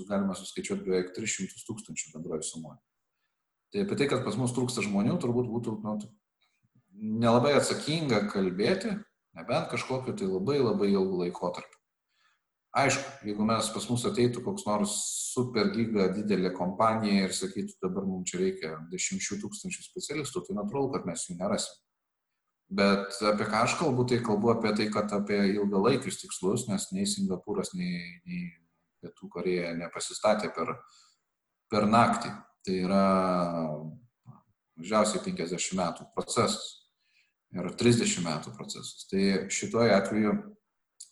galima suskaičiuoti beveik 300 tūkstančių bendroje sumoje. Tai apie tai, kad pas mus trūksta žmonių, turbūt būtų nu, nelabai atsakinga kalbėti, nebent kažkokiu tai labai labai ilgu laikotarpiu. Aišku, jeigu mes pas mus ateitų koks nors super giga didelė kompanija ir sakytų, dabar mums čia reikia dešimčių tūkstančių specialistų, tai natūralu, kad mes jų nerasim. Bet apie ką aš kalbu, tai kalbu apie tai, kad apie ilgalaikius tikslus, nes nei Singapūras, nei, nei Pietų Koreja nepasistatė per, per naktį. Tai yra mažiausiai 50 metų procesas ir 30 metų procesas. Tai šituoju atveju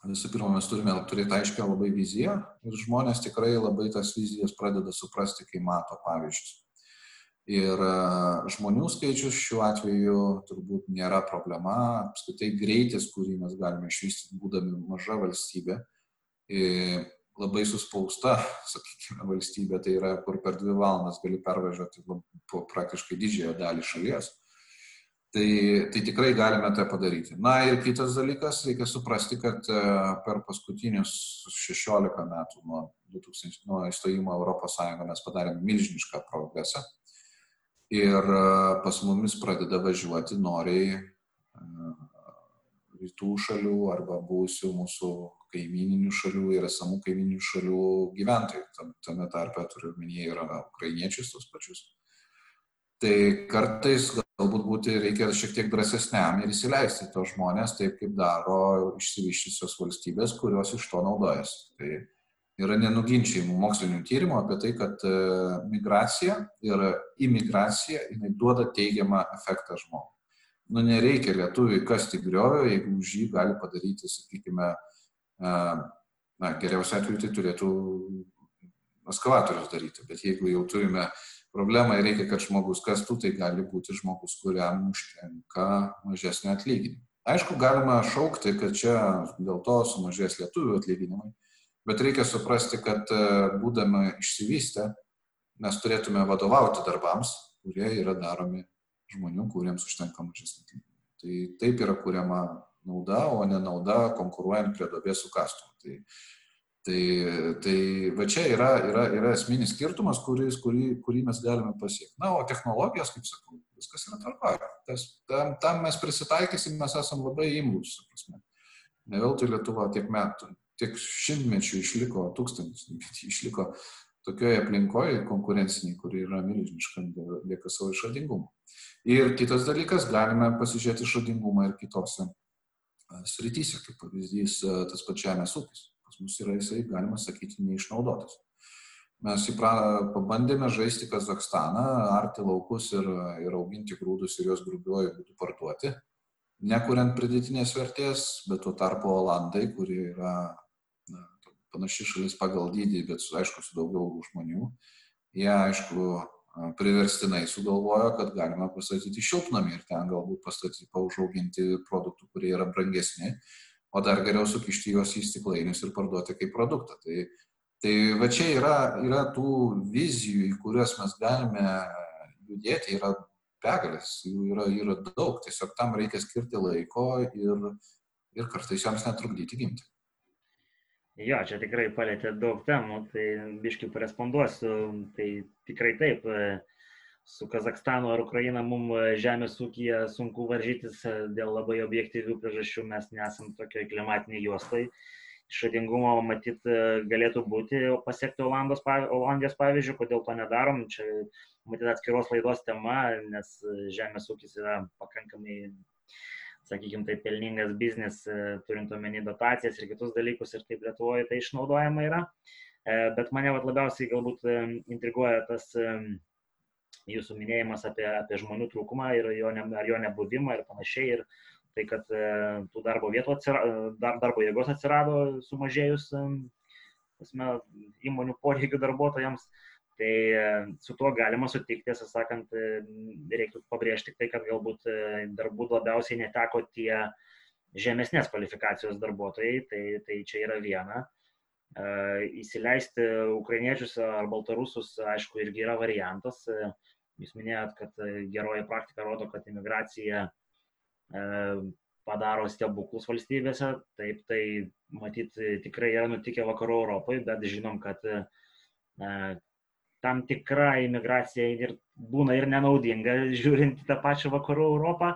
visų pirma mes turime turėti aiškę labai viziją ir žmonės tikrai labai tas vizijas pradeda suprasti, kai mato pavyzdžius. Ir e, žmonių skaičius šiuo atveju turbūt nėra problema, apskritai greitis, kurį mes galime išvystyti, būdami maža valstybė, labai suspausta, sakykime, valstybė, tai yra, kur per dvi valandas gali pervažiuoti praktiškai didžiąją dalį šalies. Tai, tai tikrai galime tai padaryti. Na ir kitas dalykas, reikia suprasti, kad e, per paskutinius 16 metų nuo, 2000, nuo įstojimo Europos Sąjungą mes padarėme milžinišką progresą. Ir e, pas mumis pradeda važiuoti noriai e, rytų šalių arba būsių mūsų kaimininių šalių ir esamų kaimininių šalių gyventojų. Tame tarpe turiu minėję ir ukrainiečius tos pačius. Tai kartais galbūt būti reikia šiek tiek drąsesniam ir įsileisti tos žmonės taip, kaip daro išsivyščiusios valstybės, kurios iš to naudojasi. Tai yra nenuginčiamų mokslinių tyrimų apie tai, kad e, migracija ir imigracija duoda teigiamą efektą žmogui. Nu, nereikia lietuviui kasti griovio, jeigu už jį gali padaryti, sakykime, na, geriausiu atveju tai turėtų ekskavatorius daryti, bet jeigu jau turime problemą ir reikia, kad žmogus kastų, tai gali būti žmogus, kuriam užtenka mažesnio atlyginimo. Aišku, galima šaukti, kad čia dėl to sumažės lietuvių atlyginimai, bet reikia suprasti, kad e, būdami išsivystę, mes turėtume vadovauti darbams, kurie yra daromi žmonių, kuriems užtenka mažesnį atlyginimą. Tai taip yra kuriama nauda, o ne nauda konkuruojant prie dobės su kastu. Tai, tai, tai va čia yra, yra, yra esminis skirtumas, kuris, kurį, kurį mes galime pasiekti. Na, o technologijos, kaip sakau, viskas yra tvarkoje. Tam, tam mes prisitaikysim, mes esame labai imlus. Ne veltui Lietuva tiek metų, tiek šimtmečių išliko, tūkstantis išliko tokioje aplinkoje konkurenciniai, kuri yra milžiniška dėka savo išradingumo. Ir kitas dalykas, galime pasižiūrėti išradingumą ir kitose srityse, kaip pavyzdys tas žemės ūkis. Pas mus yra jisai, galima sakyti, neišnaudotas. Mes įpra, pabandėme žaisti Kazakstaną, arti laukus ir, ir auginti grūdus ir juos grubiuoju būdu parduoti, nekuriant pridėtinės vertės, bet tuo tarpu Olandai, kurie yra panaši šalis pagal dydį, bet su, aišku, su daugiau žmonių, jie, aišku, priverstinai sugalvojo, kad galima pastatyti šiltnamį ir ten galbūt pastatyti, paužauginti produktų, kurie yra brangesni, o dar geriau sukišti juos į stiklainius ir parduoti kaip produktą. Tai, tai va čia yra, yra tų vizijų, į kurias mes galime judėti, yra begalės, jų yra, yra daug, tiesiog tam reikia skirti laiko ir, ir kartais joms netrukdyti gimti. Jo, čia tikrai palėtė daug temų, tai biškai paresponduosiu. Tai tikrai taip, su Kazakstanu ar Ukraina mums žemės ūkija sunku varžytis dėl labai objektyvių priežasčių, mes nesam tokioj klimatiniai juostai. Išradingumo matyt galėtų būti, o pasiekti Olandos, Olandijos pavyzdžių, kodėl to nedarom, čia matyt atskiros laidos tema, nes žemės ūkis yra pakankamai sakykime, tai pelningas biznis, e, turint omeny dotacijas ir kitus dalykus ir kaip Lietuvoje tai išnaudojama yra. E, bet mane vat, labiausiai galbūt e, intriguoja tas jūsų minėjimas apie, apie žmonių trūkumą ir jo, ne, ar jo nebuvimą ir panašiai. Ir tai, kad tų darbo vietų atsirado, dar, darbo jėgos atsirado sumažėjus tasme, įmonių poreikių darbuotojams. Tai e, su tuo galima sutikti, tiesą sakant, e, reiktų pabrėžti tai, kad galbūt e, darbų labiausiai neteko tie žemesnės kvalifikacijos darbuotojai, tai, tai čia yra viena. Įsileisti ukrainiečius ar baltarusus, aišku, irgi yra variantas. Jūs minėjot, kad geroji praktika rodo, kad imigracija padaro stebuklus valstybėse. Taip, tai matyt tikrai yra nutikę vakarų Europoje, bet žinom, kad tam tikra imigracija ir būna ir nenaudinga, žiūrint į tą pačią vakarų Europą.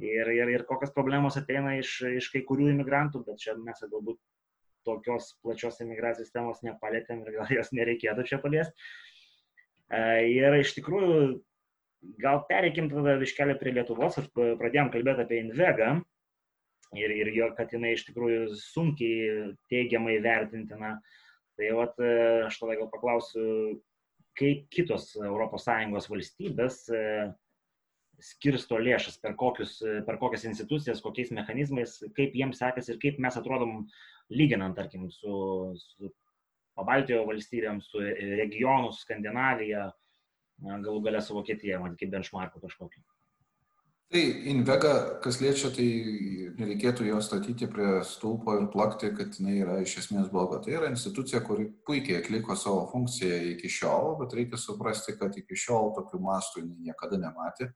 Ir, ir, ir kokios problemos ateina iš, iš kai kurių imigrantų, bet čia mes galbūt tokios plačios imigracijos temos nepalėtėm ir gal jos nereikėtų čia paliesti. E, ir iš tikrųjų, gal pereikim tada iškelį prie Lietuvos, pradėjom kalbėti apie Invegą ir, ir jo, kad jinai iš tikrųjų sunkiai teigiamai vertintina. Tai vat, e, aš tada gal paklausiu, kaip kitos ES valstybės e, skirsto lėšas, per, kokius, e, per kokias institucijas, kokiais mechanizmais, kaip jiems sekasi ir kaip mes atrodom lyginant, tarkim, su, su Pabaltijo valstybėm, su regionu, su Skandinavija, galų galę su Vokietija, man kaip benchmarkų kažkokį. Tai Invega, kas liečia, tai nereikėtų jo statyti prie stulpo ir plakti, kad jinai yra iš esmės bloga. Tai yra institucija, kuri puikiai atliko savo funkciją iki šiol, bet reikia suprasti, kad iki šiol tokių mastų jinai niekada nematė.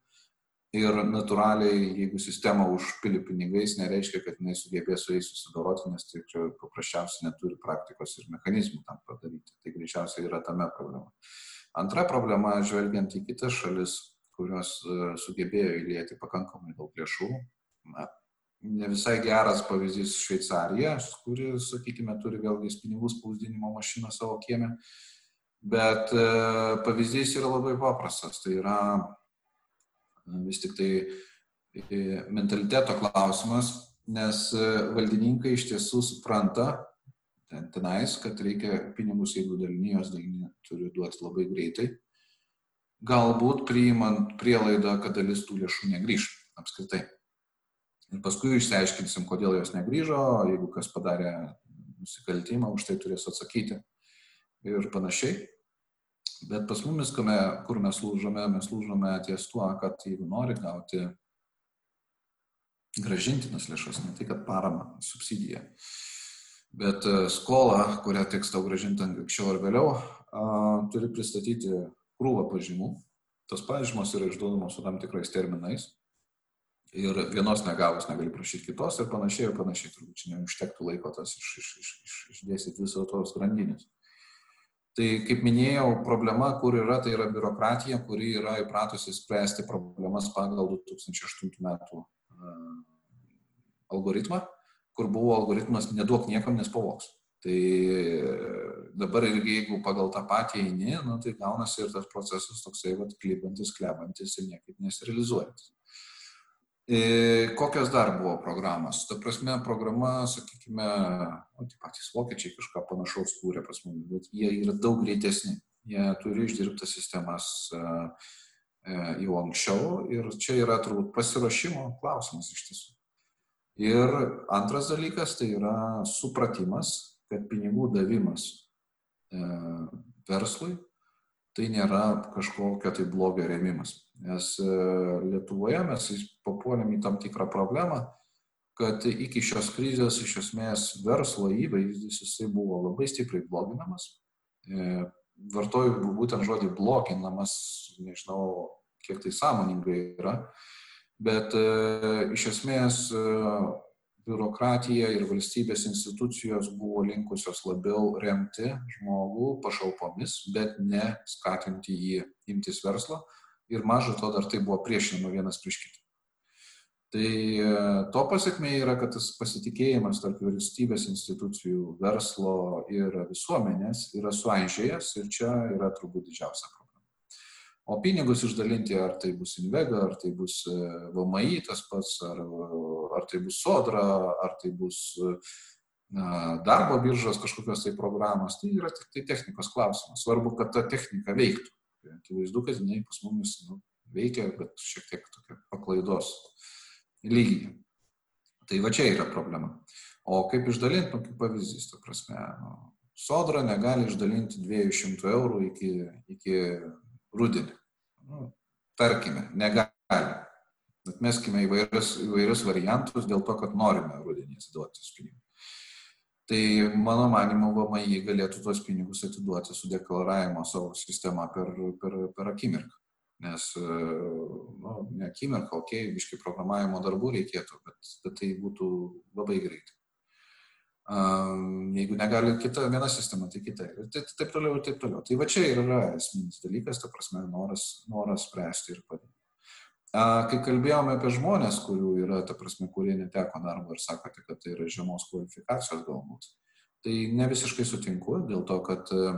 Ir natūraliai, jeigu sistema užpili pinigais, nereiškia, kad jinai sugebės su jais susidoroti, nes tai čia paprasčiausiai neturi praktikos ir mechanizmų tam padaryti. Tai greičiausiai yra tame problema. Antra problema, žvelgiant į kitas šalis, kurios e, sugebėjo įlieti pakankamai daug lėšų. Na, ne visai geras pavyzdys Šveicarija, kuri, sakykime, turi vėlgi pinigų spausdinimo mašiną savo kiemę, bet e, pavyzdys yra labai paprastas. Tai yra vis tik tai e, mentaliteto klausimas, nes valdininkai iš tiesų supranta ten, tenais, kad reikia pinigus, jeigu dalinijos dalinį turi duoti labai greitai galbūt priimant prielaidą, kad dalis tų lėšų negrįž apskritai. Ir paskui išsiaiškinsim, kodėl jos negrįžo, jeigu kas padarė nusikaltimą, už tai turės atsakyti ir panašiai. Bet pas mumis, kur mes lūžome, mes lūžome ties tuo, kad jeigu nori gauti gražintinas lėšas, ne tai kad paramą, subsidiją, bet e, skolą, kurią teks tau gražinti anksčiau ar vėliau, turi pristatyti krūvą pažymų. Tos pažymos yra išduodamos su tam tikrais terminais. Ir vienos negavus negali prašyti kitos ir panašiai ir panašiai. Turbūt čia neužtektų laiko tas iš, iš, iš, iš, išdėstyti visą tos grandinės. Tai kaip minėjau, problema, kur yra, tai yra biurokratija, kuri yra įpratusi spręsti problemas pagal 2008 metų algoritmą, kur buvo algoritmas neduok niekam, nes pavoks. Tai dabar irgi jeigu pagal tą patį eini, nu, tai gaunasi ir tas procesas toksai, vat, klibantis, klebantis ir niekaip nesrealizuojantis. E, kokios dar buvo programos? Ta prasme, programa, sakykime, o tie patys vokiečiai kažką panašaus kūrė pas mus, bet jie yra daug greitesni. Jie turi išdirbtas sistemas e, e, jau anksčiau ir čia yra turbūt pasiruošimo klausimas iš tiesų. Ir antras dalykas tai yra supratimas, kad pinigų davimas E, verslui, tai nėra kažkokio tai blogio rėmimas. Nes e, Lietuvoje mes papuolėm į tam tikrą problemą, kad iki šios krizės iš esmės verslo įvaizdis jisai buvo labai stipriai bloginamas. E, vartoju būtent žodį bloginamas, nežinau, kiek tai sąmoningai yra. Bet iš esmės biurokratija ir valstybės institucijos buvo linkusios labiau remti žmogų pašalpomis, bet ne skatinti jį imtis verslo. Ir mažo to dar tai buvo priešinama vienas prieš kitą. Tai e, to pasiekmė yra, kad tas pasitikėjimas tarp valstybės institucijų, verslo ir visuomenės yra suaižėjęs ir čia yra turbūt didžiausia problema. O pinigus išdalinti, ar tai bus Invega, ar tai bus e, VMI tas pats, ar, ar tai bus Sodra, ar tai bus darbo biržos kažkokios tai programos, tai yra tik tai technikos klausimas. Svarbu, kad ta technika veiktų. Tai akivaizdu, kad jinai pas mumis nu, veikia, bet šiek tiek tokia paklaidos lygiai. Tai va čia yra problema. O kaip išdalinti, nu, kaip pavyzdys, ta prasme, nu, sodra negali išdalinti 200 eurų iki, iki rudenį. Nu, tarkime, negali. Atmeskime įvairius, įvairius variantus dėl to, kad norime rudenį atiduoti tos pinigus. Tai mano manimo, VMI galėtų tuos pinigus atiduoti su deklaravimo savo sistema per, per, per akimirką. Nes, nu, ne akimirką, okei, okay, biškai programavimo darbų reikėtų, bet, bet tai būtų labai greitai. Jeigu negali kita viena sistema, tai kita. Ir taip, taip toliau, ir taip toliau. Tai va čia ir yra esminis dalykas, ta prasme, noras, noras spręsti ir padėti. Kai kalbėjome apie žmonės, kurių yra, ta prasme, kurie neteko darbo ir sakote, kad tai yra žemos kvalifikacijos galbūt, tai ne visiškai sutinku, dėl to, kad a,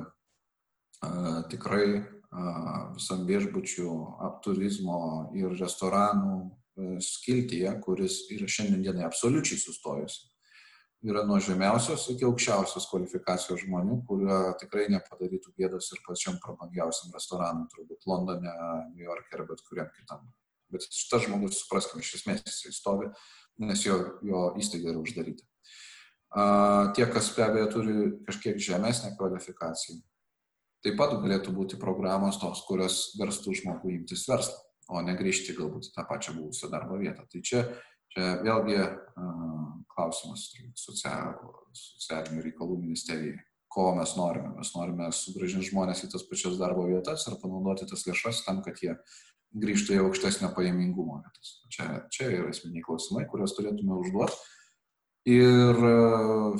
tikrai a, visam viešbučių, turizmo ir restoranų skiltyje, kuris yra šiandienai absoliučiai sustojusi yra nuo žemiausios iki aukščiausios kvalifikacijos žmonių, kurie tikrai nepadarytų gėdos ir pačiam prabangiausiam restoranui, turbūt Londone, New York'e ar bet kuriam kitam. Bet šitas žmogus, supraskime, iš esmės jisai stovi, nes jo, jo įstaiga yra uždaryta. Uh, tie, kas be abejo turi kažkiek žemesnę kvalifikaciją, taip pat galėtų būti programos tos, kurios verstų žmogų imtis verslą, o ne grįžti galbūt į tą pačią buvusią darbo vietą. Tai čia Čia vėlgi klausimas socialinių reikalų ministerijai. Ko mes norime? Mes norime sugražinti žmonės į tas pačias darbo vietas ir panaudoti tas lėšas tam, kad jie grįžtų į aukštesnio pajamingumo vietas. Čia, čia yra esminiai klausimai, kuriuos turėtume užduoti. Ir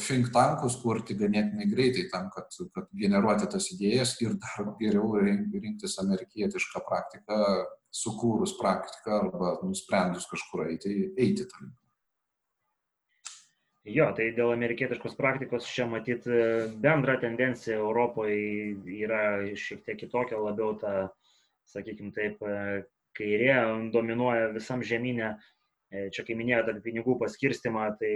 think tankus kurti ganėtinai greitai tam, kad, kad generuoti tas idėjas ir dar geriau rinktis amerikietišką praktiką, sukūrus praktiką arba nusprendus kažkur eiti, eiti linkmę. Jo, tai dėl amerikietiškos praktikos čia matyt bendra tendencija Europoje yra šiek tiek kitokia, labiau ta, sakykime taip, kairė dominuoja visam žemynė. Čia, kai minėjote apie pinigų paskirstimą, tai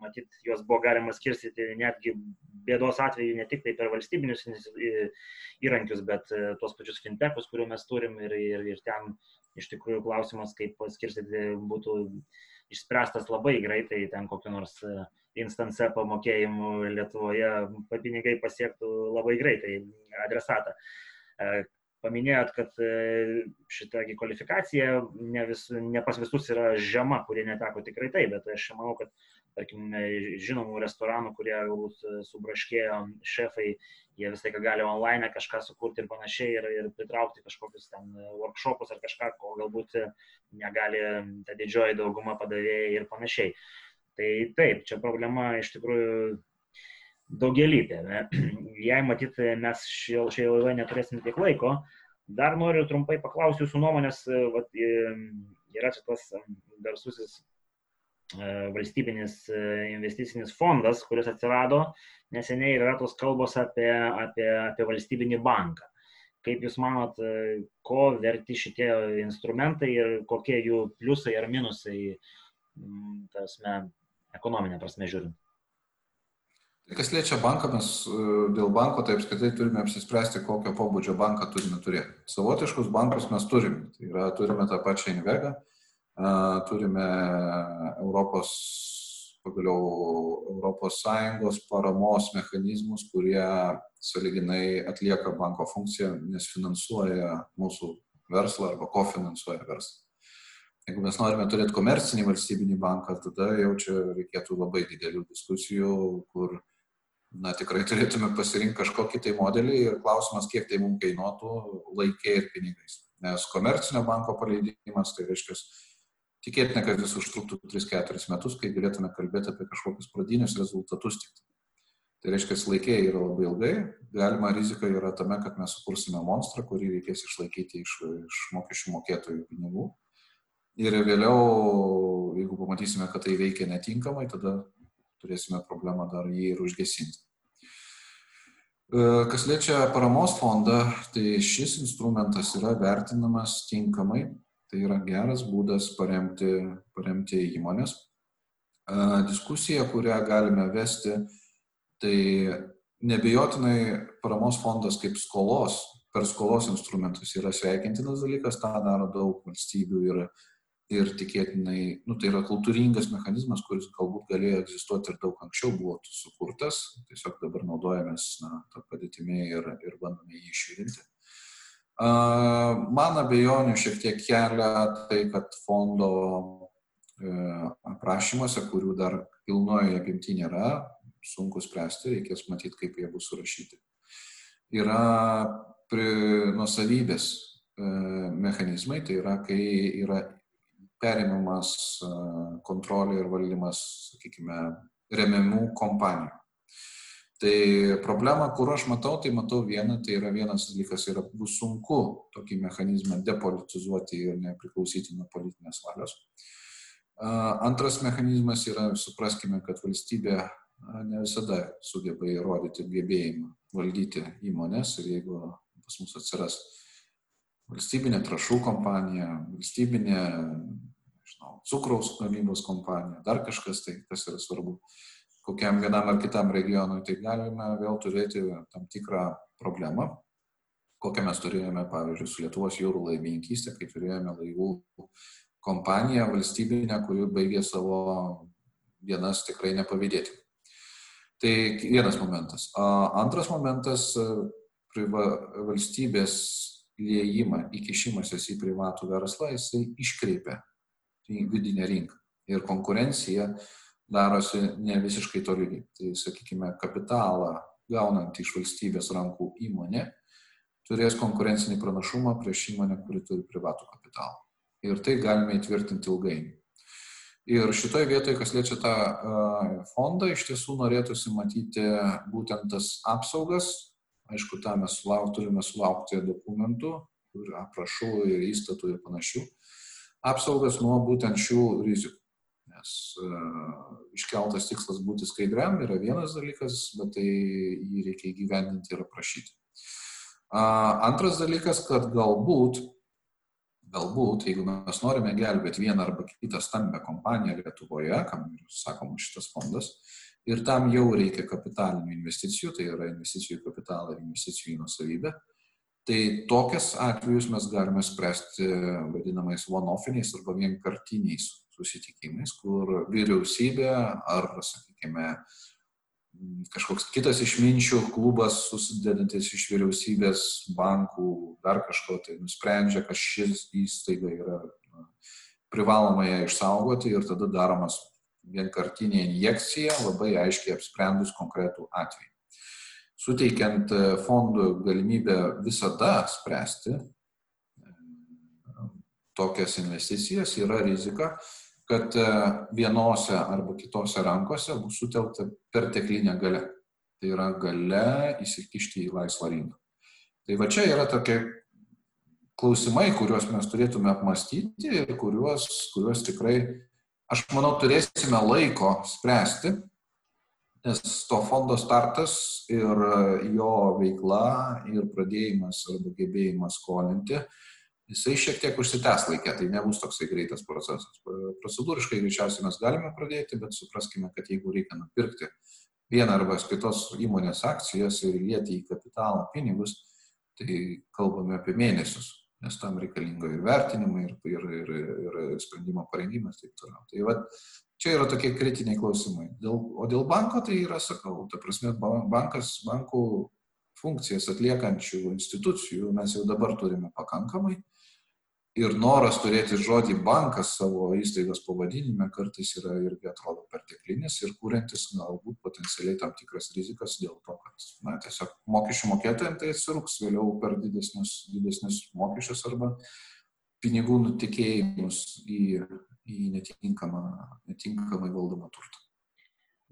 matyt, juos buvo galima skirstyti netgi bėdos atveju ne tik tai per valstybinius įrankius, bet tuos pačius fintechus, kuriuo mes turim ir, ir, ir ten iš tikrųjų klausimas, kaip paskirstyti būtų išspręstas labai greitai, ten kokiu nors instance pamokėjimų Lietuvoje pinigai pasiektų labai greitai adresatą paminėjot, kad e, šita kvalifikacija ne, vis, ne pas visus yra žema, kurie neteko tikrai taip, bet aš manau, kad, tarkim, žinomų restoranų, kurie galbūt e, subraškėjo šefai, jie visą laiką gali online kažką sukurti ir panašiai ir, ir pritraukti kažkokius ten workshopus ar kažką, ko galbūt negali ta didžioji dauguma padavėjai ir panašiai. Tai taip, čia problema iš tikrųjų daugelįpė. Jei matyt, mes šioje laidoje neturėsim tiek laiko, dar noriu trumpai paklausti jūsų nuomonės, vat, yra čia tas garsusis valstybinis investicinis fondas, kuris atsirado neseniai ir yra tos kalbos apie, apie, apie valstybinį banką. Kaip Jūs manot, ko verti šitie instrumentai ir kokie jų pliusai ar minusai, tasme, ekonominė prasme žiūrint? Tai kas liečia banką, mes e, dėl banko tai apskritai turime apsispręsti, kokio pobūdžio banką turime turėti. Savotiškus bankus mes turime. Tai yra, turime tą pačią Invegą, turime Europos, pagaliau Europos Sąjungos paramos mechanizmus, kurie saliginai atlieka banko funkciją, nes finansuoja mūsų verslą arba kofinansuoja verslą. Jeigu mes norime turėti komercinį valstybinį banką, tada jau čia reikėtų labai didelių diskusijų, kur na, tikrai turėtume pasirinkti kažkokį tai modelį ir klausimas, kiek tai mums kainuotų laikė ir pinigais. Nes komercinio banko paleidimas, tai reiškia, tikėtina, kad jis užtruktų 3-4 metus, kai galėtume kalbėti apie kažkokius pradinius rezultatus tik. Tai reiškia, laikėjai yra labai ilgai, galima rizika yra tame, kad mes sukursime monstrą, kurį reikės išlaikyti iš, iš mokesčių mokėtojų pinigų. Ir vėliau, jeigu pamatysime, kad tai veikia netinkamai, tada turėsime problemą dar jį ir užgesinti. E, kas liečia paramos fondą, tai šis instrumentas yra vertinamas tinkamai, tai yra geras būdas paremti, paremti įmonės. E, diskusija, kurią galime vesti, Tai nebejotinai paramos fondas kaip skolos, per skolos instrumentus yra sveikintinas dalykas, tą daro daug valstybių ir, ir tikėtinai, nu, tai yra kultūringas mechanizmas, kuris galbūt galėjo egzistuoti ir daug anksčiau buvo sukurtas, tiesiog dabar naudojamės na, tą padėtimį ir, ir bandome jį išjudinti. Man abejonių šiek tiek kelia tai, kad fondo e, aprašymuose, kurių dar pilnoje apimti nėra, sunku spręsti, reikės matyti, kaip jie bus surašyti. Yra nusavybės e, mechanizmai, tai yra, kai yra perimamas e, kontrolė ir valdymas, sakykime, remiamų kompanijų. Tai problema, kur aš matau, tai matau vieną, tai yra vienas dalykas, yra bus sunku tokį mechanizmą depolitizuoti ir nepriklausyti nuo politinės valios. Antras mechanizmas yra, supraskime, kad valstybė ne visada sugeba įrodyti gebėjimą valdyti įmonės ir jeigu pas mus atsiras valstybinė trašų kompanija, valstybinė nežinau, cukraus gamybos kompanija, dar kažkas tai, kas yra svarbu, kokiam vienam ar kitam regionui, tai galime vėl turėti tam tikrą problemą, kokią mes turėjome, pavyzdžiui, su Lietuvos jūrų laivininkystė, kai turėjome laivų kompaniją valstybinę, kuri baigė savo dienas tikrai nepavydėti. Tai vienas momentas. Antras momentas - valstybės liejimą, įkišimasis į privatų verslą, jisai iškreipia vidinę rinką. Ir konkurencija darosi ne visiškai tolygi. Tai, sakykime, kapitalą gaunant iš valstybės rankų įmonė turės konkurencinį pranašumą prieš įmonę, kuri turi privatų kapitalą. Ir tai galime įtvirtinti ilgainiui. Ir šitoje vietoje, kas liečia tą fondą, iš tiesų norėtųsi matyti būtent tas apsaugas. Aišku, tą mes sulauk, turime sulaukti dokumentų, aprašų ir įstatų ir panašių. Apsaugas nuo būtent šių rizikų. Nes uh, iškeltas tikslas būti skaidriam yra vienas dalykas, bet tai jį reikia įgyvendinti ir aprašyti. Uh, antras dalykas, kad galbūt galbūt, jeigu mes norime gelbėti vieną arba kitą stambę kompaniją Lietuvoje, kam ir sakoma šitas fondas, ir tam jau reikia kapitalinių investicijų, tai yra investicijų į kapitalą ir investicijų į nusavybę, tai tokias atvejus mes galime spręsti vadinamais one-offiniais arba vienkartiniais susitikimais, kur vyriausybė ar, sakykime, kažkoks kitas išminčių klubas susidedantis iš vyriausybės, bankų, dar kažko tai nusprendžia, kad šis įstaiga yra privaloma ją išsaugoti ir tada daromas vienkartinė injekcija, labai aiškiai apsprendus konkretų atvejį. Suteikiant fondų galimybę visada spręsti tokias investicijas, yra rizika, kad e, vienose arba kitose rankose bus sutelkta perteklinė gale. Tai yra gale įsikišti į laisvą rinką. Tai va čia yra tokie klausimai, kuriuos mes turėtume apmastyti ir kuriuos, kuriuos tikrai, aš manau, turėsime laiko spręsti, nes to fondo startas ir jo veikla ir pradėjimas arba gebėjimas skolinti jisai šiek tiek užsitęs laikė, tai nebus toksai greitas procesas. Procedūriškai greičiausiai mes galime pradėti, bet supraskime, kad jeigu reikia nupirkti vieną arba kitos įmonės akcijas ir lieti į kapitalą pinigus, tai kalbame apie mėnesius, nes tam reikalinga ir vertinimai, ir, ir, ir, ir sprendimo parengimas ir taip toliau. Tai va, čia yra tokie kritiniai klausimai. Dėl, o dėl banko tai yra, sakau, ta prasme, bankas, bankų funkcijas atliekančių institucijų mes jau dabar turime pakankamai ir noras turėti žodį bankas savo įstaigos pavadinime kartais yra irgi atrodo perteklinis ir kūrentis galbūt potencialiai tam tikras rizikas dėl to, kad na, tiesiog mokesčių mokėtojams tai atsirūks vėliau per didesnius, didesnius mokesčius arba pinigų nutekėjimus į, į netinkamą, netinkamai valdomą turtą.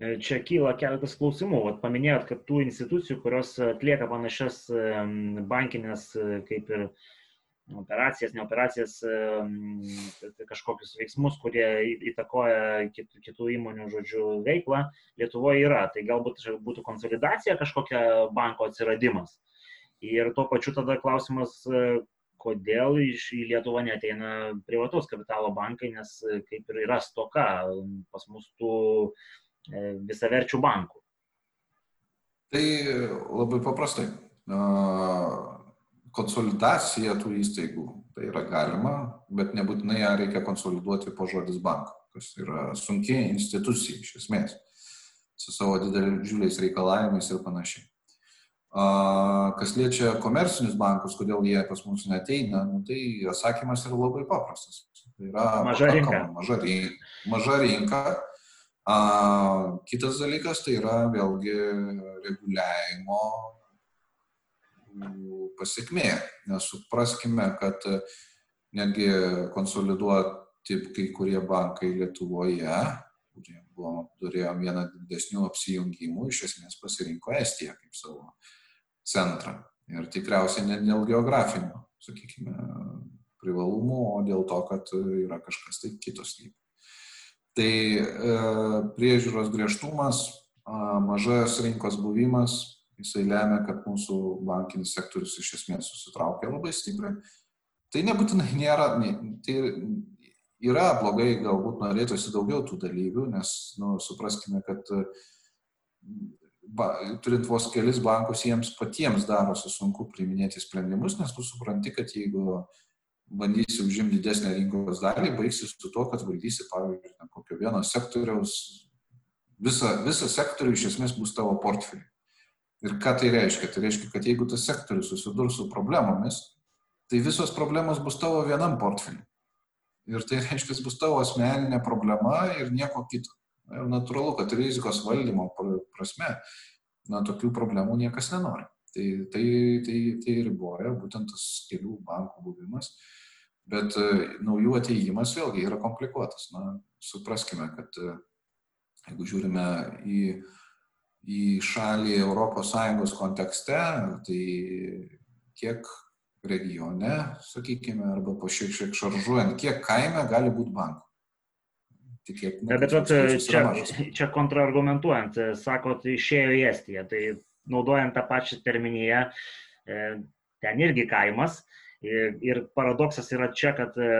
Čia kyla keletas klausimų. Vat paminėjot, kad tų institucijų, kurios atlieka panašias bankinės kaip ir operacijas, ne operacijas, kažkokius veiksmus, kurie įtakoja kitų, įmonių, žodžių, veiklą, Lietuvoje yra. Tai galbūt būtų konsolidacija kažkokia banko atsiradimas. Ir tuo pačiu tada klausimas, kodėl iš į Lietuvą neteina privatus kapitalo bankai, nes kaip ir yra stoka pas mus tų e, visaverčių bankų. Tai labai paprastai konsolidacija tų įstaigų tai yra galima, bet nebūtinai ją reikia konsoliduoti po žodis banko, kas yra sunki institucija iš esmės, su savo dideliais reikalavimais ir panašiai. Kas liečia komercinius bankus, kodėl jie pas mus neteina, nu, tai atsakymas yra labai paprastas. Tai yra maža rinka. Maža. Maža rinka. A, kitas dalykas tai yra vėlgi reguliavimo pasiekmė. Nes supraskime, kad netgi konsoliduoti kai kurie bankai Lietuvoje, kurie buvo, turėjom vieną didesnių apsijungimų, iš esmės pasirinko Estiją kaip savo centrą. Ir tikriausiai ne dėl geografinių, sakykime, privalumų, o dėl to, kad yra kažkas tai kitos lygiai. Tai e, priežiūros griežtumas, mažas rinkos buvimas jisai lemia, kad mūsų bankinis sektorius iš esmės susitraukia labai stipriai. Tai nebūtinai nėra, tai yra blogai, galbūt norėtųsi daugiau tų dalyvių, nes, nu, supraskime, kad ba, turint vos kelis bankus, jiems patiems darosi sunku priiminėti sprendimus, nes tu supranti, kad jeigu bandysi užimti didesnę rinkos dalį, baigsi su to, kad valdysi, pavyzdžiui, kokio vieno sektoriaus, visą, visą sektorių iš esmės bus tavo portfelį. Ir ką tai reiškia? Tai reiškia, kad jeigu tas sektorius susidurs su problemomis, tai visos problemos bus tavo vienam portfeliu. Ir tai reiškia, bus tavo asmeninė problema ir nieko kito. Ir natūralu, kad rizikos valdymo prasme, na, tokių problemų niekas nenori. Tai, tai, tai, tai riboja būtent tas kelių bankų buvimas. Bet e, naujų ateimas vėlgi yra komplikuotas. Na, supraskime, kad e, jeigu žiūrime į į šalį ES kontekste, tai kiek regione, sakykime, arba po šiek tiek šaržuojant, kiek kaime gali būti bankų. Tikėtina. Bet, bet čia, čia kontrargumentuojant, sakot, išėjo į Estiją, tai naudojant tą pačią terminiją, e, ten irgi kaimas. Ir, ir paradoksas yra čia, kad e,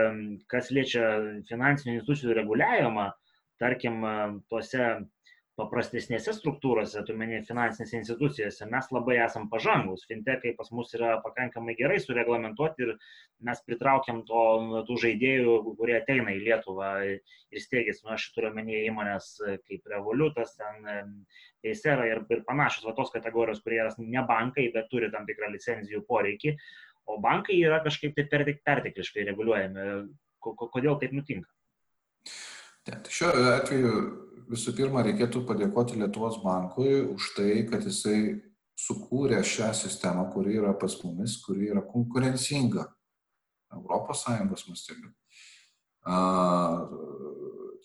kas liečia finansinių institucijų reguliavimą, tarkim, tuose paprastesnėse struktūrose, tu meni finansinėse institucijose, mes labai esam pažangus. Fintekai pas mus yra pakankamai gerai sureglamentuoti ir mes pritraukiam to, tų žaidėjų, kurie ateina į Lietuvą ir steigėsi. Nu, aš turiu menyje įmonės kaip Revolutas, ten Eisera ir, ir panašios va tos kategorijos, kurie yra ne bankai, bet turi tam tikrą licenzijų poreikį, o bankai yra kažkaip tai pertekliškai reguliuojami. Kodėl taip nutinka? Šiuo atveju visų pirma reikėtų padėkoti Lietuvos bankui už tai, kad jisai sukūrė šią sistemą, kuri yra pas mumis, kuri yra konkurencinga ES masteliu.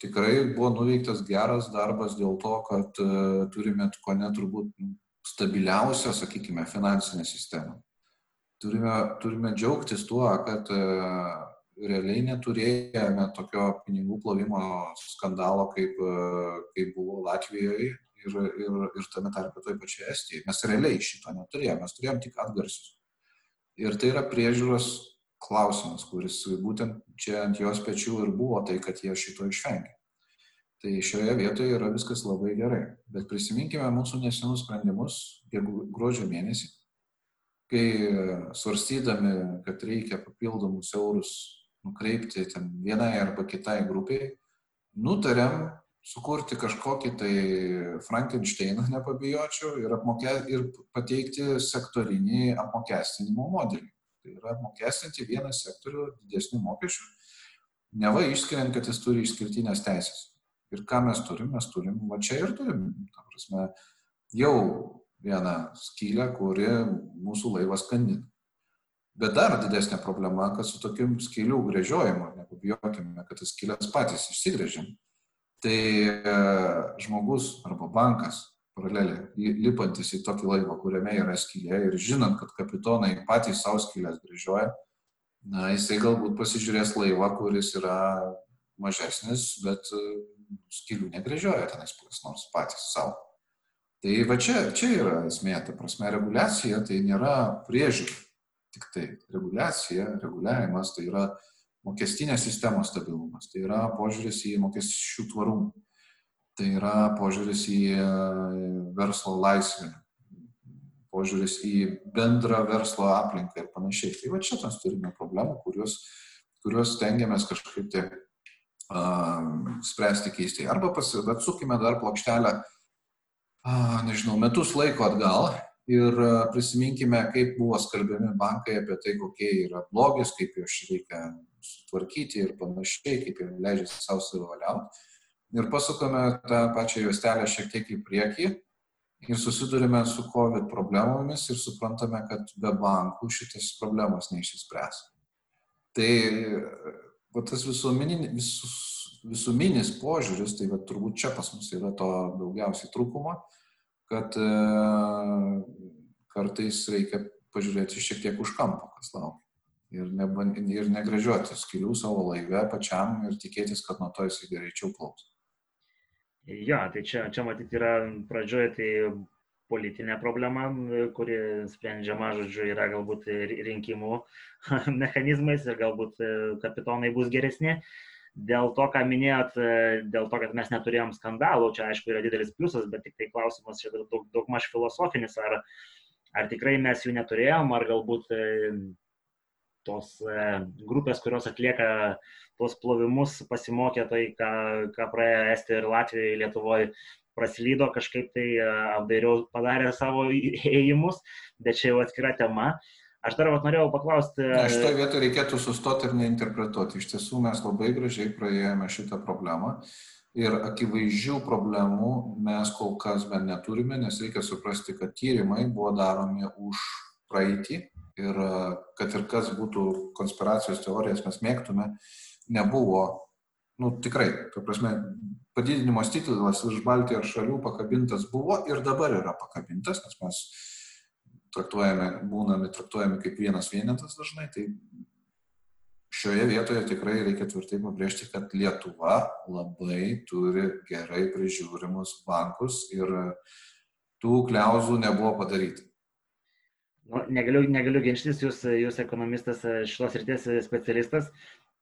Tikrai buvo nuveiktas geras darbas dėl to, kad uh, turime ko neturbūt stabiliausią, sakykime, finansinę sistemą. Turime, turime džiaugtis tuo, kad uh, realiai neturėjome tokio pinigų plovimo skandalo, kaip, kaip buvo Latvijoje ir, ir, ir tame tarpe toje pačioje Estijoje. Mes realiai šito neturėjome, mes turėjome tik atgarsius. Ir tai yra priežiūros klausimas, kuris būtent čia ant jos pečių ir buvo tai, kad jie šito išvengė. Tai šioje vietoje yra viskas labai gerai. Bet prisiminkime mūsų nesenus sprendimus gruodžio mėnesį, kai svarstydami, kad reikia papildomus eurus nukreipti ten vienai arba kitai grupiai, nutarėm sukurti kažkokį tai Frankensteiną, nepabijočiau, ir, apmokė, ir pateikti sektorinį apmokestinimo modelį. Tai yra apmokestinti vieną sektorių didesnių mokesčių, neva išskiriant, kad jis turi išskirtinės teisės. Ir ką mes turim? Mes turim, va čia ir turim, ta prasme, jau vieną skylę, kuri mūsų laivas skandina. Bet dar didesnė problema, kad su tokiu skylių grėžiojimu, nebijokime, kad tas skylės patys išsigrėžim, tai e, žmogus arba bankas paraleliai lipantis į tokį laivą, kuriame yra skylė ir žinant, kad kapitonai patys savo skylės grėžioja, na, jisai galbūt pasižiūrės laivą, kuris yra mažesnis, bet e, skylių negrėžioja tenais kas nors patys savo. Tai va čia, čia yra esmė, ta prasme, reguliacija tai nėra priežiūra tik tai reguliacija, reguliavimas, tai yra mokestinės sistemos stabilumas, tai yra požiūris į mokesčių tvarumą, tai yra požiūris į e, verslo laisvę, požiūris į bendrą verslo aplinką ir panašiai. Tai va čia mes turime problemų, kuriuos, kuriuos stengiamės kažkaip tai uh, spręsti keistai. Arba atsukime dar plokštelę, uh, nežinau, metus laiko atgal ir e, prisiminkime, kaip buvo skalbiami bankai apie tai, kokie yra blogis, kaip juos reikia sutvarkyti ir panašiai, kaip jie leidžia savo savivaliauti. Ir pasukame tą pačią juostelę šiek tiek į priekį ir susidurime su COVID problemomis ir suprantame, kad be bankų šitas problemas neišsispręs. Tai va, tas visuminis, visus, visuminis požiūris, tai va, turbūt čia pas mus yra to daugiausiai trūkumo kad e, kartais reikia pažiūrėti šiek tiek už kampo, kas laukia. Ir, ne, ir negražiuoti skilių savo laive pačiam ir tikėtis, kad nuo to jisai greičiau plauks. Jo, tai čia, čia matyti yra pradžioje tai politinė problema, kuri sprendžiama, žodžiu, yra galbūt rinkimų mechanizmais ir galbūt e, kapitonai bus geresni. Dėl to, ką minėjot, e, dėl to, kad mes neturėjom skandalų, čia aišku yra didelis pliusas, bet tik tai klausimas čia daug, daug maž filosofinis, ar, ar tikrai mes jų neturėjom, ar galbūt e, tos e, grupės, kurios atlieka tos plovimus, pasimokė tai, ką, ką praėjo Estijoje ir Latvijoje, Lietuvoje, praslydo kažkaip tai apdairiau padarė savo ėjimus, bet čia jau atskira tema. Aš dar vat, norėjau paklausti. Na, šitoje vietoje reikėtų sustoti ir neinterpretuoti. Iš tiesų mes labai gražiai praėjome šitą problemą ir akivaizdžių problemų mes kol kas bent neturime, nes reikia suprasti, kad tyrimai buvo daromi už praeitį ir kad ir kas būtų konspiracijos teorijas mes mėgtume, nebuvo, nu tikrai, ta prasme, padidinimo stiklas iš Baltijos šalių pakabintas buvo ir dabar yra pakabintas, nes mes traktuojami, būnami traktuojami kaip vienas vienetas dažnai, tai šioje vietoje tikrai reikia tvirtai pabrėžti, kad Lietuva labai turi gerai prižiūrimus bankus ir tų kliauzų nebuvo padaryti. Nu, negaliu, negaliu ginčytis, jūs, jūs ekonomistas, šitos ryties specialistas,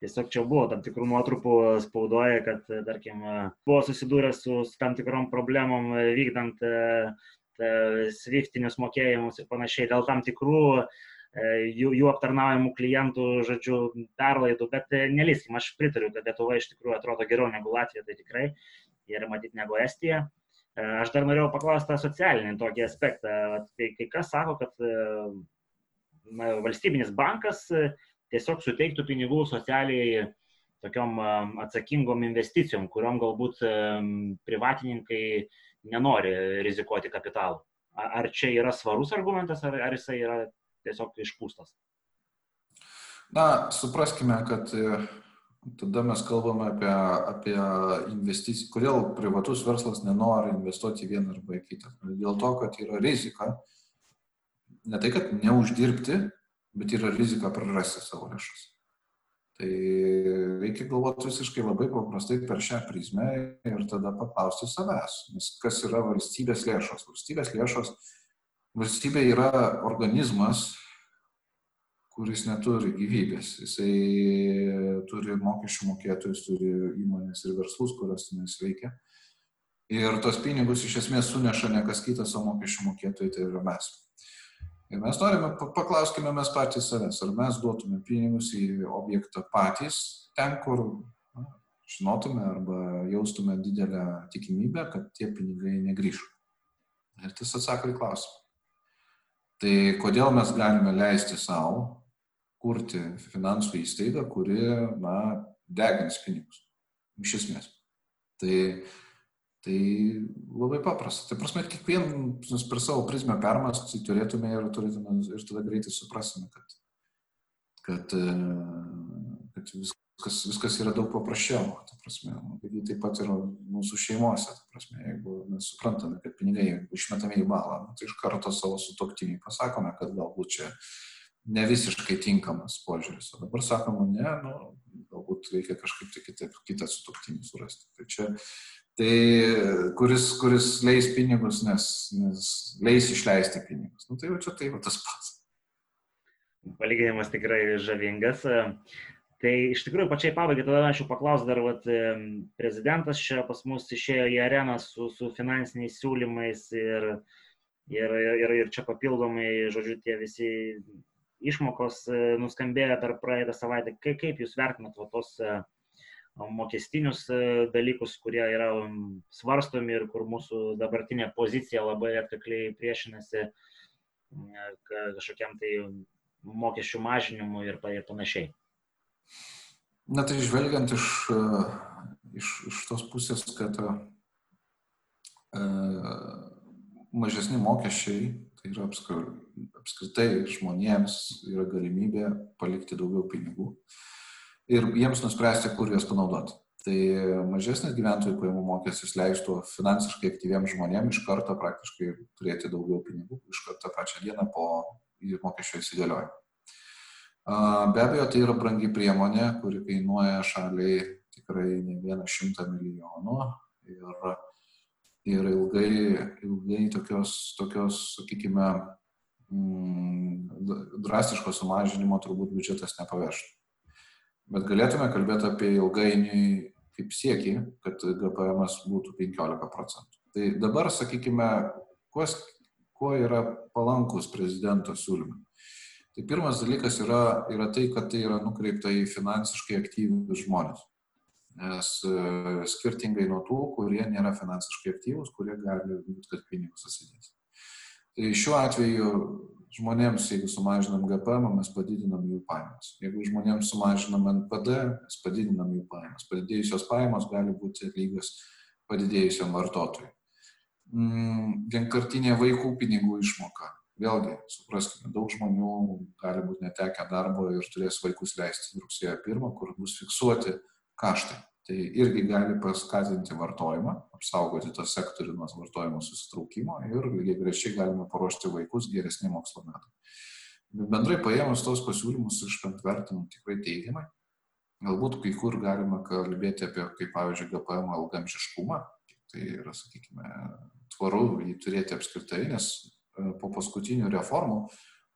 tiesiog čia buvo tam tikrų nuotrupų spaudoje, kad, tarkim, buvo susidūrę su, tam tikrom problemom vykdant sviftinius mokėjimus ir panašiai dėl tam tikrų e, jų, jų aptarnaujamų klientų, žodžiu, perlaidų, bet e, nelyskim, aš pritariu, kad Lietuva iš tikrųjų atrodo geriau negu Latvija, tai tikrai, ir matyti negu Estija. Aš dar norėjau paklausti tą socialinį tokį aspektą. Tai kai kas sako, kad na, valstybinis bankas tiesiog suteiktų pinigų socialiai tokiom atsakingom investicijom, kuriuom galbūt privatininkai nenori rizikuoti kapitalu. Ar čia yra svarus argumentas, ar, ar jisai yra tiesiog išpūstas? Na, supraskime, kad e, tada mes kalbame apie, apie investiciją. Kodėl privatus verslas nenori investuoti į vieną arba į kitą? Dėl to, kad yra rizika, ne tai, kad neuždirbti, bet yra rizika prarasti savo lėšas. Tai reikia galvoti visiškai labai paprastai per šią prizmę ir tada paklausti savęs, nes kas yra valstybės lėšos. Valstybės lėšos, valstybė yra organizmas, kuris neturi gyvybės. Jisai turi mokesčių mokėtojus, turi įmonės ir verslus, kurios tenais veikia. Ir tos pinigus iš esmės suneša ne kas kitas, o mokesčių mokėtojai, tai yra mes. Ir mes norime, paklauskime mes patys savęs, ar mes duotume pinigus į objektą patys, ten, kur na, žinotume arba jaustume didelę tikimybę, kad tie pinigai negrįžtų. Ir tas atsako į klausimą. Tai kodėl mes galime leisti savo kurti finansų įstaigą, kuri, na, degins pinigus. Iš esmės. Tai Tai labai paprasta. Tai prasme, kiekvienas per savo prizmę permastyti turėtume ir, turėtume, ir tada greitai suprasime, kad, kad, e, kad viskas, viskas yra daug paprasčiau. Ta prasme, lygiai taip pat ir mūsų šeimose. Ta prasme, jeigu mes suprantame, kad pinigai išmetami į balą, nu, tai iš karto savo sutoktiniai pasakome, kad galbūt čia ne visiškai tinkamas požiūris. O dabar sakoma, ne, nu, galbūt reikia kažkaip tai kitaip, kitą sutoktinį surasti. Tai čia tai kuris, kuris leis pinigus, nes, nes leis išleisti pinigus. Nu, tai jau čia tai jau tas pats. Palyginimas tikrai žavingas. Tai iš tikrųjų pačiai pabaigai tada aš jau paklausiu dar, vat, prezidentas čia pas mus išėjo į areną su, su finansiniais siūlymais ir, ir, ir, ir čia papildomai, žodžiu, tie visi išmokos nuskambėjo per praeitą savaitę. Kaip, kaip jūs vertinat va, tos mokestinius e, dalykus, kurie yra svarstomi ir kur mūsų dabartinė pozicija labai atkakliai priešinasi kažkokiam tai mokesčių mažinimui ir, ir panašiai. Na tai žvelgiant iš, e, iš, iš tos pusės, kad e, mažesni mokesčiai, tai yra apskritai žmonėms yra galimybė palikti daugiau pinigų. E, ir jiems nuspręsti, kur juos panaudoti. Tai mažesnis gyventojų pajamų mokestis leistų finansiškai aktyviems žmonėms iš karto praktiškai turėti daugiau pinigų, iš karto pačią dieną po mokesčio įsigaliojimo. Be abejo, tai yra brangi priemonė, kuri kainuoja šaliai tikrai ne vieną šimtą milijonų ir, ir ilgai, ilgai tokios, tokios sakykime, mm, drastiško sumažinimo turbūt biudžetas nepaveštų. Bet galėtume kalbėti apie ilgainiui kaip siekį, kad GPM būtų 15 procentų. Tai dabar, sakykime, kuo, kuo yra palankus prezidento siūlymai. Tai pirmas dalykas yra, yra tai, kad tai yra nukreipta į finansiškai aktyvius žmonės. Nes e, skirtingai nuo tų, kurie nėra finansiškai aktyvus, kurie gali būti, kad pinigus atsidės. Tai šiuo atveju žmonėms, jeigu sumažinam GPM, mes padidinam jų pajamas. Jeigu žmonėms sumažinam NPD, mes padidinam jų pajamas. Padidėjusios pajamos gali būti lygios padidėjusiam vartotojui. Mm, vienkartinė vaikų pinigų išmoka. Vėlgi, supraskime, daug žmonių gali būti netekę darbo ir turės vaikus leisti rugsėjo 1, kur bus fiksuoti kaštai tai irgi gali paskatinti vartojimą, apsaugoti tą sektorių nuo vartojimo susitraukimo ir lygiai grečiai galime paruošti vaikus geresnį mokslo metą. Bendrai paėmus tos pasiūlymus iš bent vertinu tikrai teigiamai. Galbūt kai kur galima kalbėti apie, kaip pavyzdžiui, GPM ilgamžiškumą. Tai yra, sakykime, tvaru jį turėti apskritai, nes e, po paskutinių reformų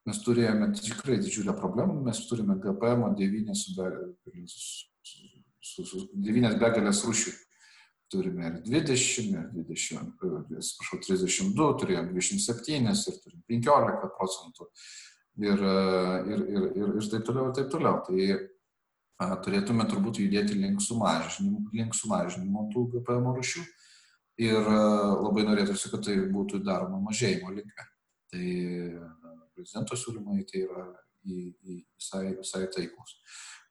mes turėjome tikrai didžiulę problemą, mes turime GPM 9 su, su devynės begalės rūšių. Turime ir 20, ir 20, atsiprašau, 32, turėjom 27 ir turim 15 procentų ir, ir, ir, ir, ir taip toliau, ir taip toliau. Tai a, turėtume turbūt judėti link sumažinimo, link sumažinimo tų GPM rūšių ir a, labai norėtųsi, kad tai būtų daroma mažėjimo linkme. Tai prezidento siūlymai tai yra į, į visai, visai taikus.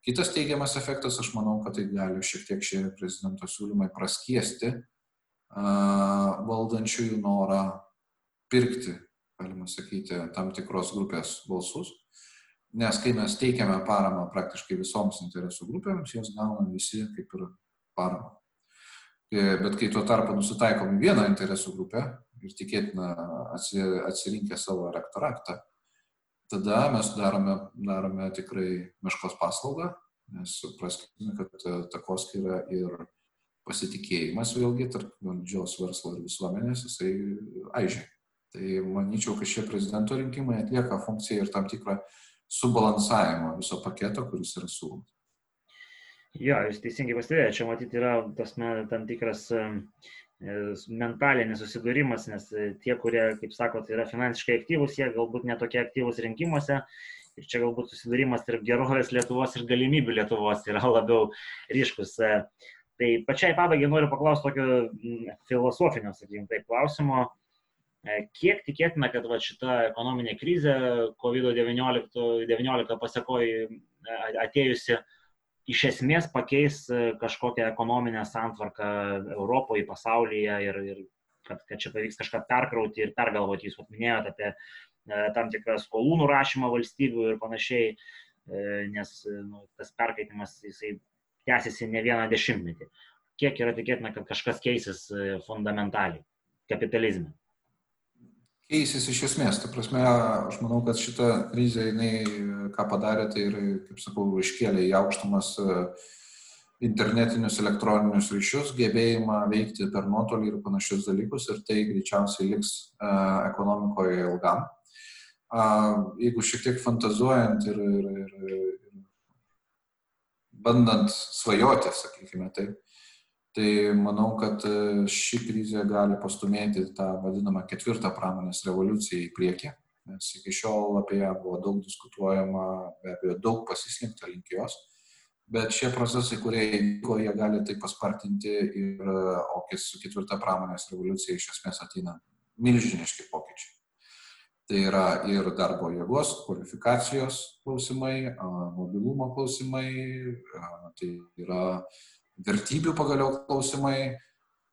Kitas teigiamas efektas, aš manau, kad tai gali šiek tiek šie prezidento siūlymai praskiesti valdančiųjų norą pirkti, galima sakyti, tam tikros grupės balsus. Nes kai mes teikiame paramą praktiškai visoms interesų grupėms, jas gauna visi kaip ir paramą. E, bet kai tuo tarpu nusitaikom į vieną interesų grupę ir tikėtina atsirinkę savo elektoratą, tada mes darome, darome tikrai meškos paslaugą, nes supraskime, kad e, takoskira ir pasitikėjimas vėlgi tarp valdžios verslo ir visuomenės, jisai aižiai. Tai manyčiau, kad šie prezidento rinkimai atlieka funkciją ir tam tikrą subalansavimo viso paketo, kuris yra siūlomas. Jo, jūs teisingai pastebėjote, čia matyti yra tas tam tikras mentalinis susidūrimas, nes e, tie, kurie, kaip sakot, yra finansiškai aktyvus, jie galbūt netokie aktyvus rinkimuose. Ir čia galbūt susidūrimas tarp gerovės Lietuvos ir galimybių Lietuvos yra labiau ryškus. E, tai pačiai pabaigai noriu paklausti tokio filosofinio, sakykime, taip klausimo. Kiek tikėtina, kad va, šita ekonominė krizė COVID-19 pasiekoji atėjusi iš esmės pakeis kažkokią ekonominę santvarką Europoje, pasaulyje ir, ir kad, kad čia pavyks kažką perkrauti ir pergalvoti. Jūs minėjote apie tam tikrą skolų nurašymą valstybių ir panašiai, nes nu, tas perkaitimas jisai tęsiasi ne vieną dešimtmetį. Kiek yra tikėtina, kad kažkas keisis fundamentaliai kapitalizme? Keisis iš esmės. Ta prasme, aš manau, kad šita krizė, jinai ką padarė, tai ir, kaip sakau, iškėlė į aukštumas e, internetinius elektroninius ryšius, gebėjimą veikti per nuotolį ir panašius dalykus ir tai greičiausiai liks uh, ekonomikoje ilgam. Jeigu šiek tiek fantazuojant ir, ir, ir, ir bandant svajoti, sakykime taip, Tai manau, kad e, ši krizė gali pastumėti tą vadinamą ketvirtą pramonės revoliuciją į priekį, nes iki šiol apie ją buvo daug diskutuojama, be abejo, daug pasislinkta link jos, bet šie procesai, kurie įvyko, jie gali tai paspartinti ir, e, o su ketvirta pramonės revoliucija iš esmės ateina milžiniški pokyčiai. Tai yra ir darbo jėgos, kvalifikacijos klausimai, mobilumo klausimai, tai yra vertybių pagaliau klausimai.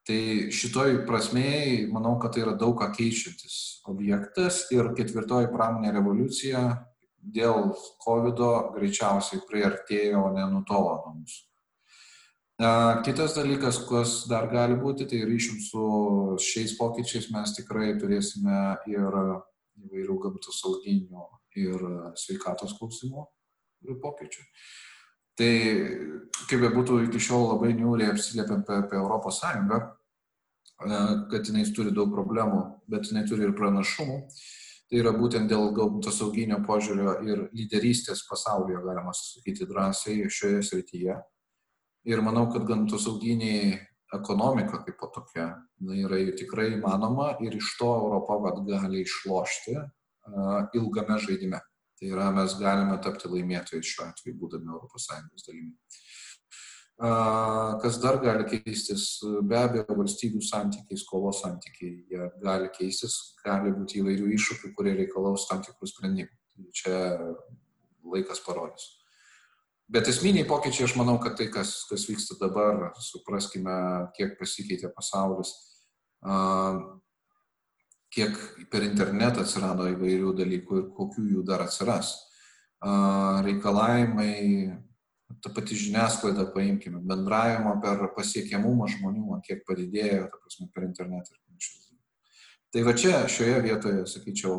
Tai šitoj prasmėje, manau, kad tai yra daug ką keičiantis objektas ir ketvirtoji pramonė revoliucija dėl COVID greičiausiai priartėjo, o ne nutolo nuo mūsų. Kitas dalykas, kas dar gali būti, tai ryšim su šiais pokyčiais mes tikrai turėsime ir įvairių gamtos sauginių ir sveikatos klausimų pokyčių. Tai kaip be būtų iki šiol labai niūriai apsiliepiam apie, apie Europos Sąjungą, e, kad jinai turi daug problemų, bet jinai turi ir pranašumų. Tai yra būtent dėl gamtos sauginio požiūrio ir lyderystės pasaulyje, galima sakyti drąsiai, šioje srityje. Ir manau, kad gamtos sauginiai ekonomika kaip po tokia yra tikrai įmanoma ir iš to Europa vat, gali išlošti uh, ilgame žaidime. Tai yra, mes galime tapti laimėtojais šiuo atveju, būdami ES dalimi. Kas dar gali keistis? Be abejo, valstybių santykiai, skolos santykiai, jie gali keistis, gali būti įvairių iššūkių, kurie reikalaus tam tikrų sprendimų. Tai čia laikas parodys. Bet esminiai pokyčiai, aš manau, kad tai, kas, kas vyksta dabar, supraskime, kiek pasikeitė pasaulis, kiek per internetą atsirado įvairių dalykų ir kokių jų dar atsiras. Reikalavimai, ta pati žiniasklaida, paimkime, bendravimo per pasiekiamumą žmonių, kiek padidėjo, ta prasme, per internetą ir panašiai. Tai va čia, šioje vietoje, sakyčiau,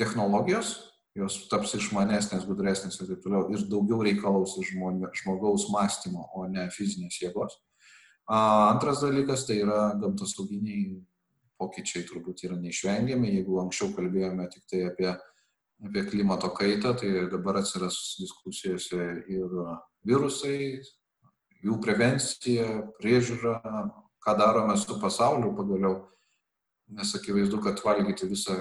technologijos, jos taps išmanesnės, gudresnės ir taip toliau, ir daugiau reikalaus žmogaus mąstymo, o ne fizinės jėgos. Antras dalykas tai yra gamtosauginiai pokyčiai turbūt yra neišvengiami. Jeigu anksčiau kalbėjome tik tai apie, apie klimato kaitą, tai dabar atsiras diskusijose ir virusai, jų prevencija, priežiūra, ką darome su pasauliu pagaliau. Nes akivaizdu, kad valgyti visą,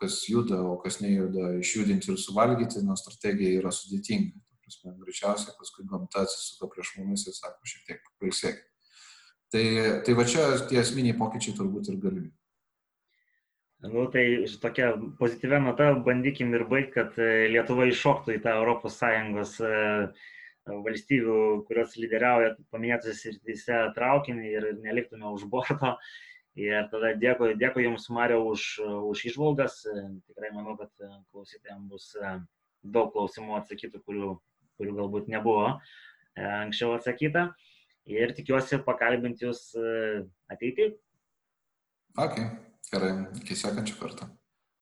kas juda, o kas nejuda, išjudinti ir suvalgyti, nors strategija yra sudėtinga. Prasme, greičiausiai paskui gamta atsisuka prieš mumis ir sako šiek tiek pailsėkit. Tai, tai va čia tie esminiai pokyčiai turbūt ir galimi. Nu, tai tokia pozityvia nota bandykim ir baigti, kad e, Lietuva iššoktų į tą ES e, valstybių, kurios lyderiauja paminėtose srityse traukinį ir neliktume už borto. Ir tada dėkui, dėkui Jums, Mario, už, už išvalgas. E, tikrai manau, kad klausytėjams bus daug klausimų atsakytų, kurių, kurių galbūt nebuvo anksčiau atsakyta. Ir tikiuosi pakalbinti Jūs ateitį. Okay. Gerai, iki sekančio karto.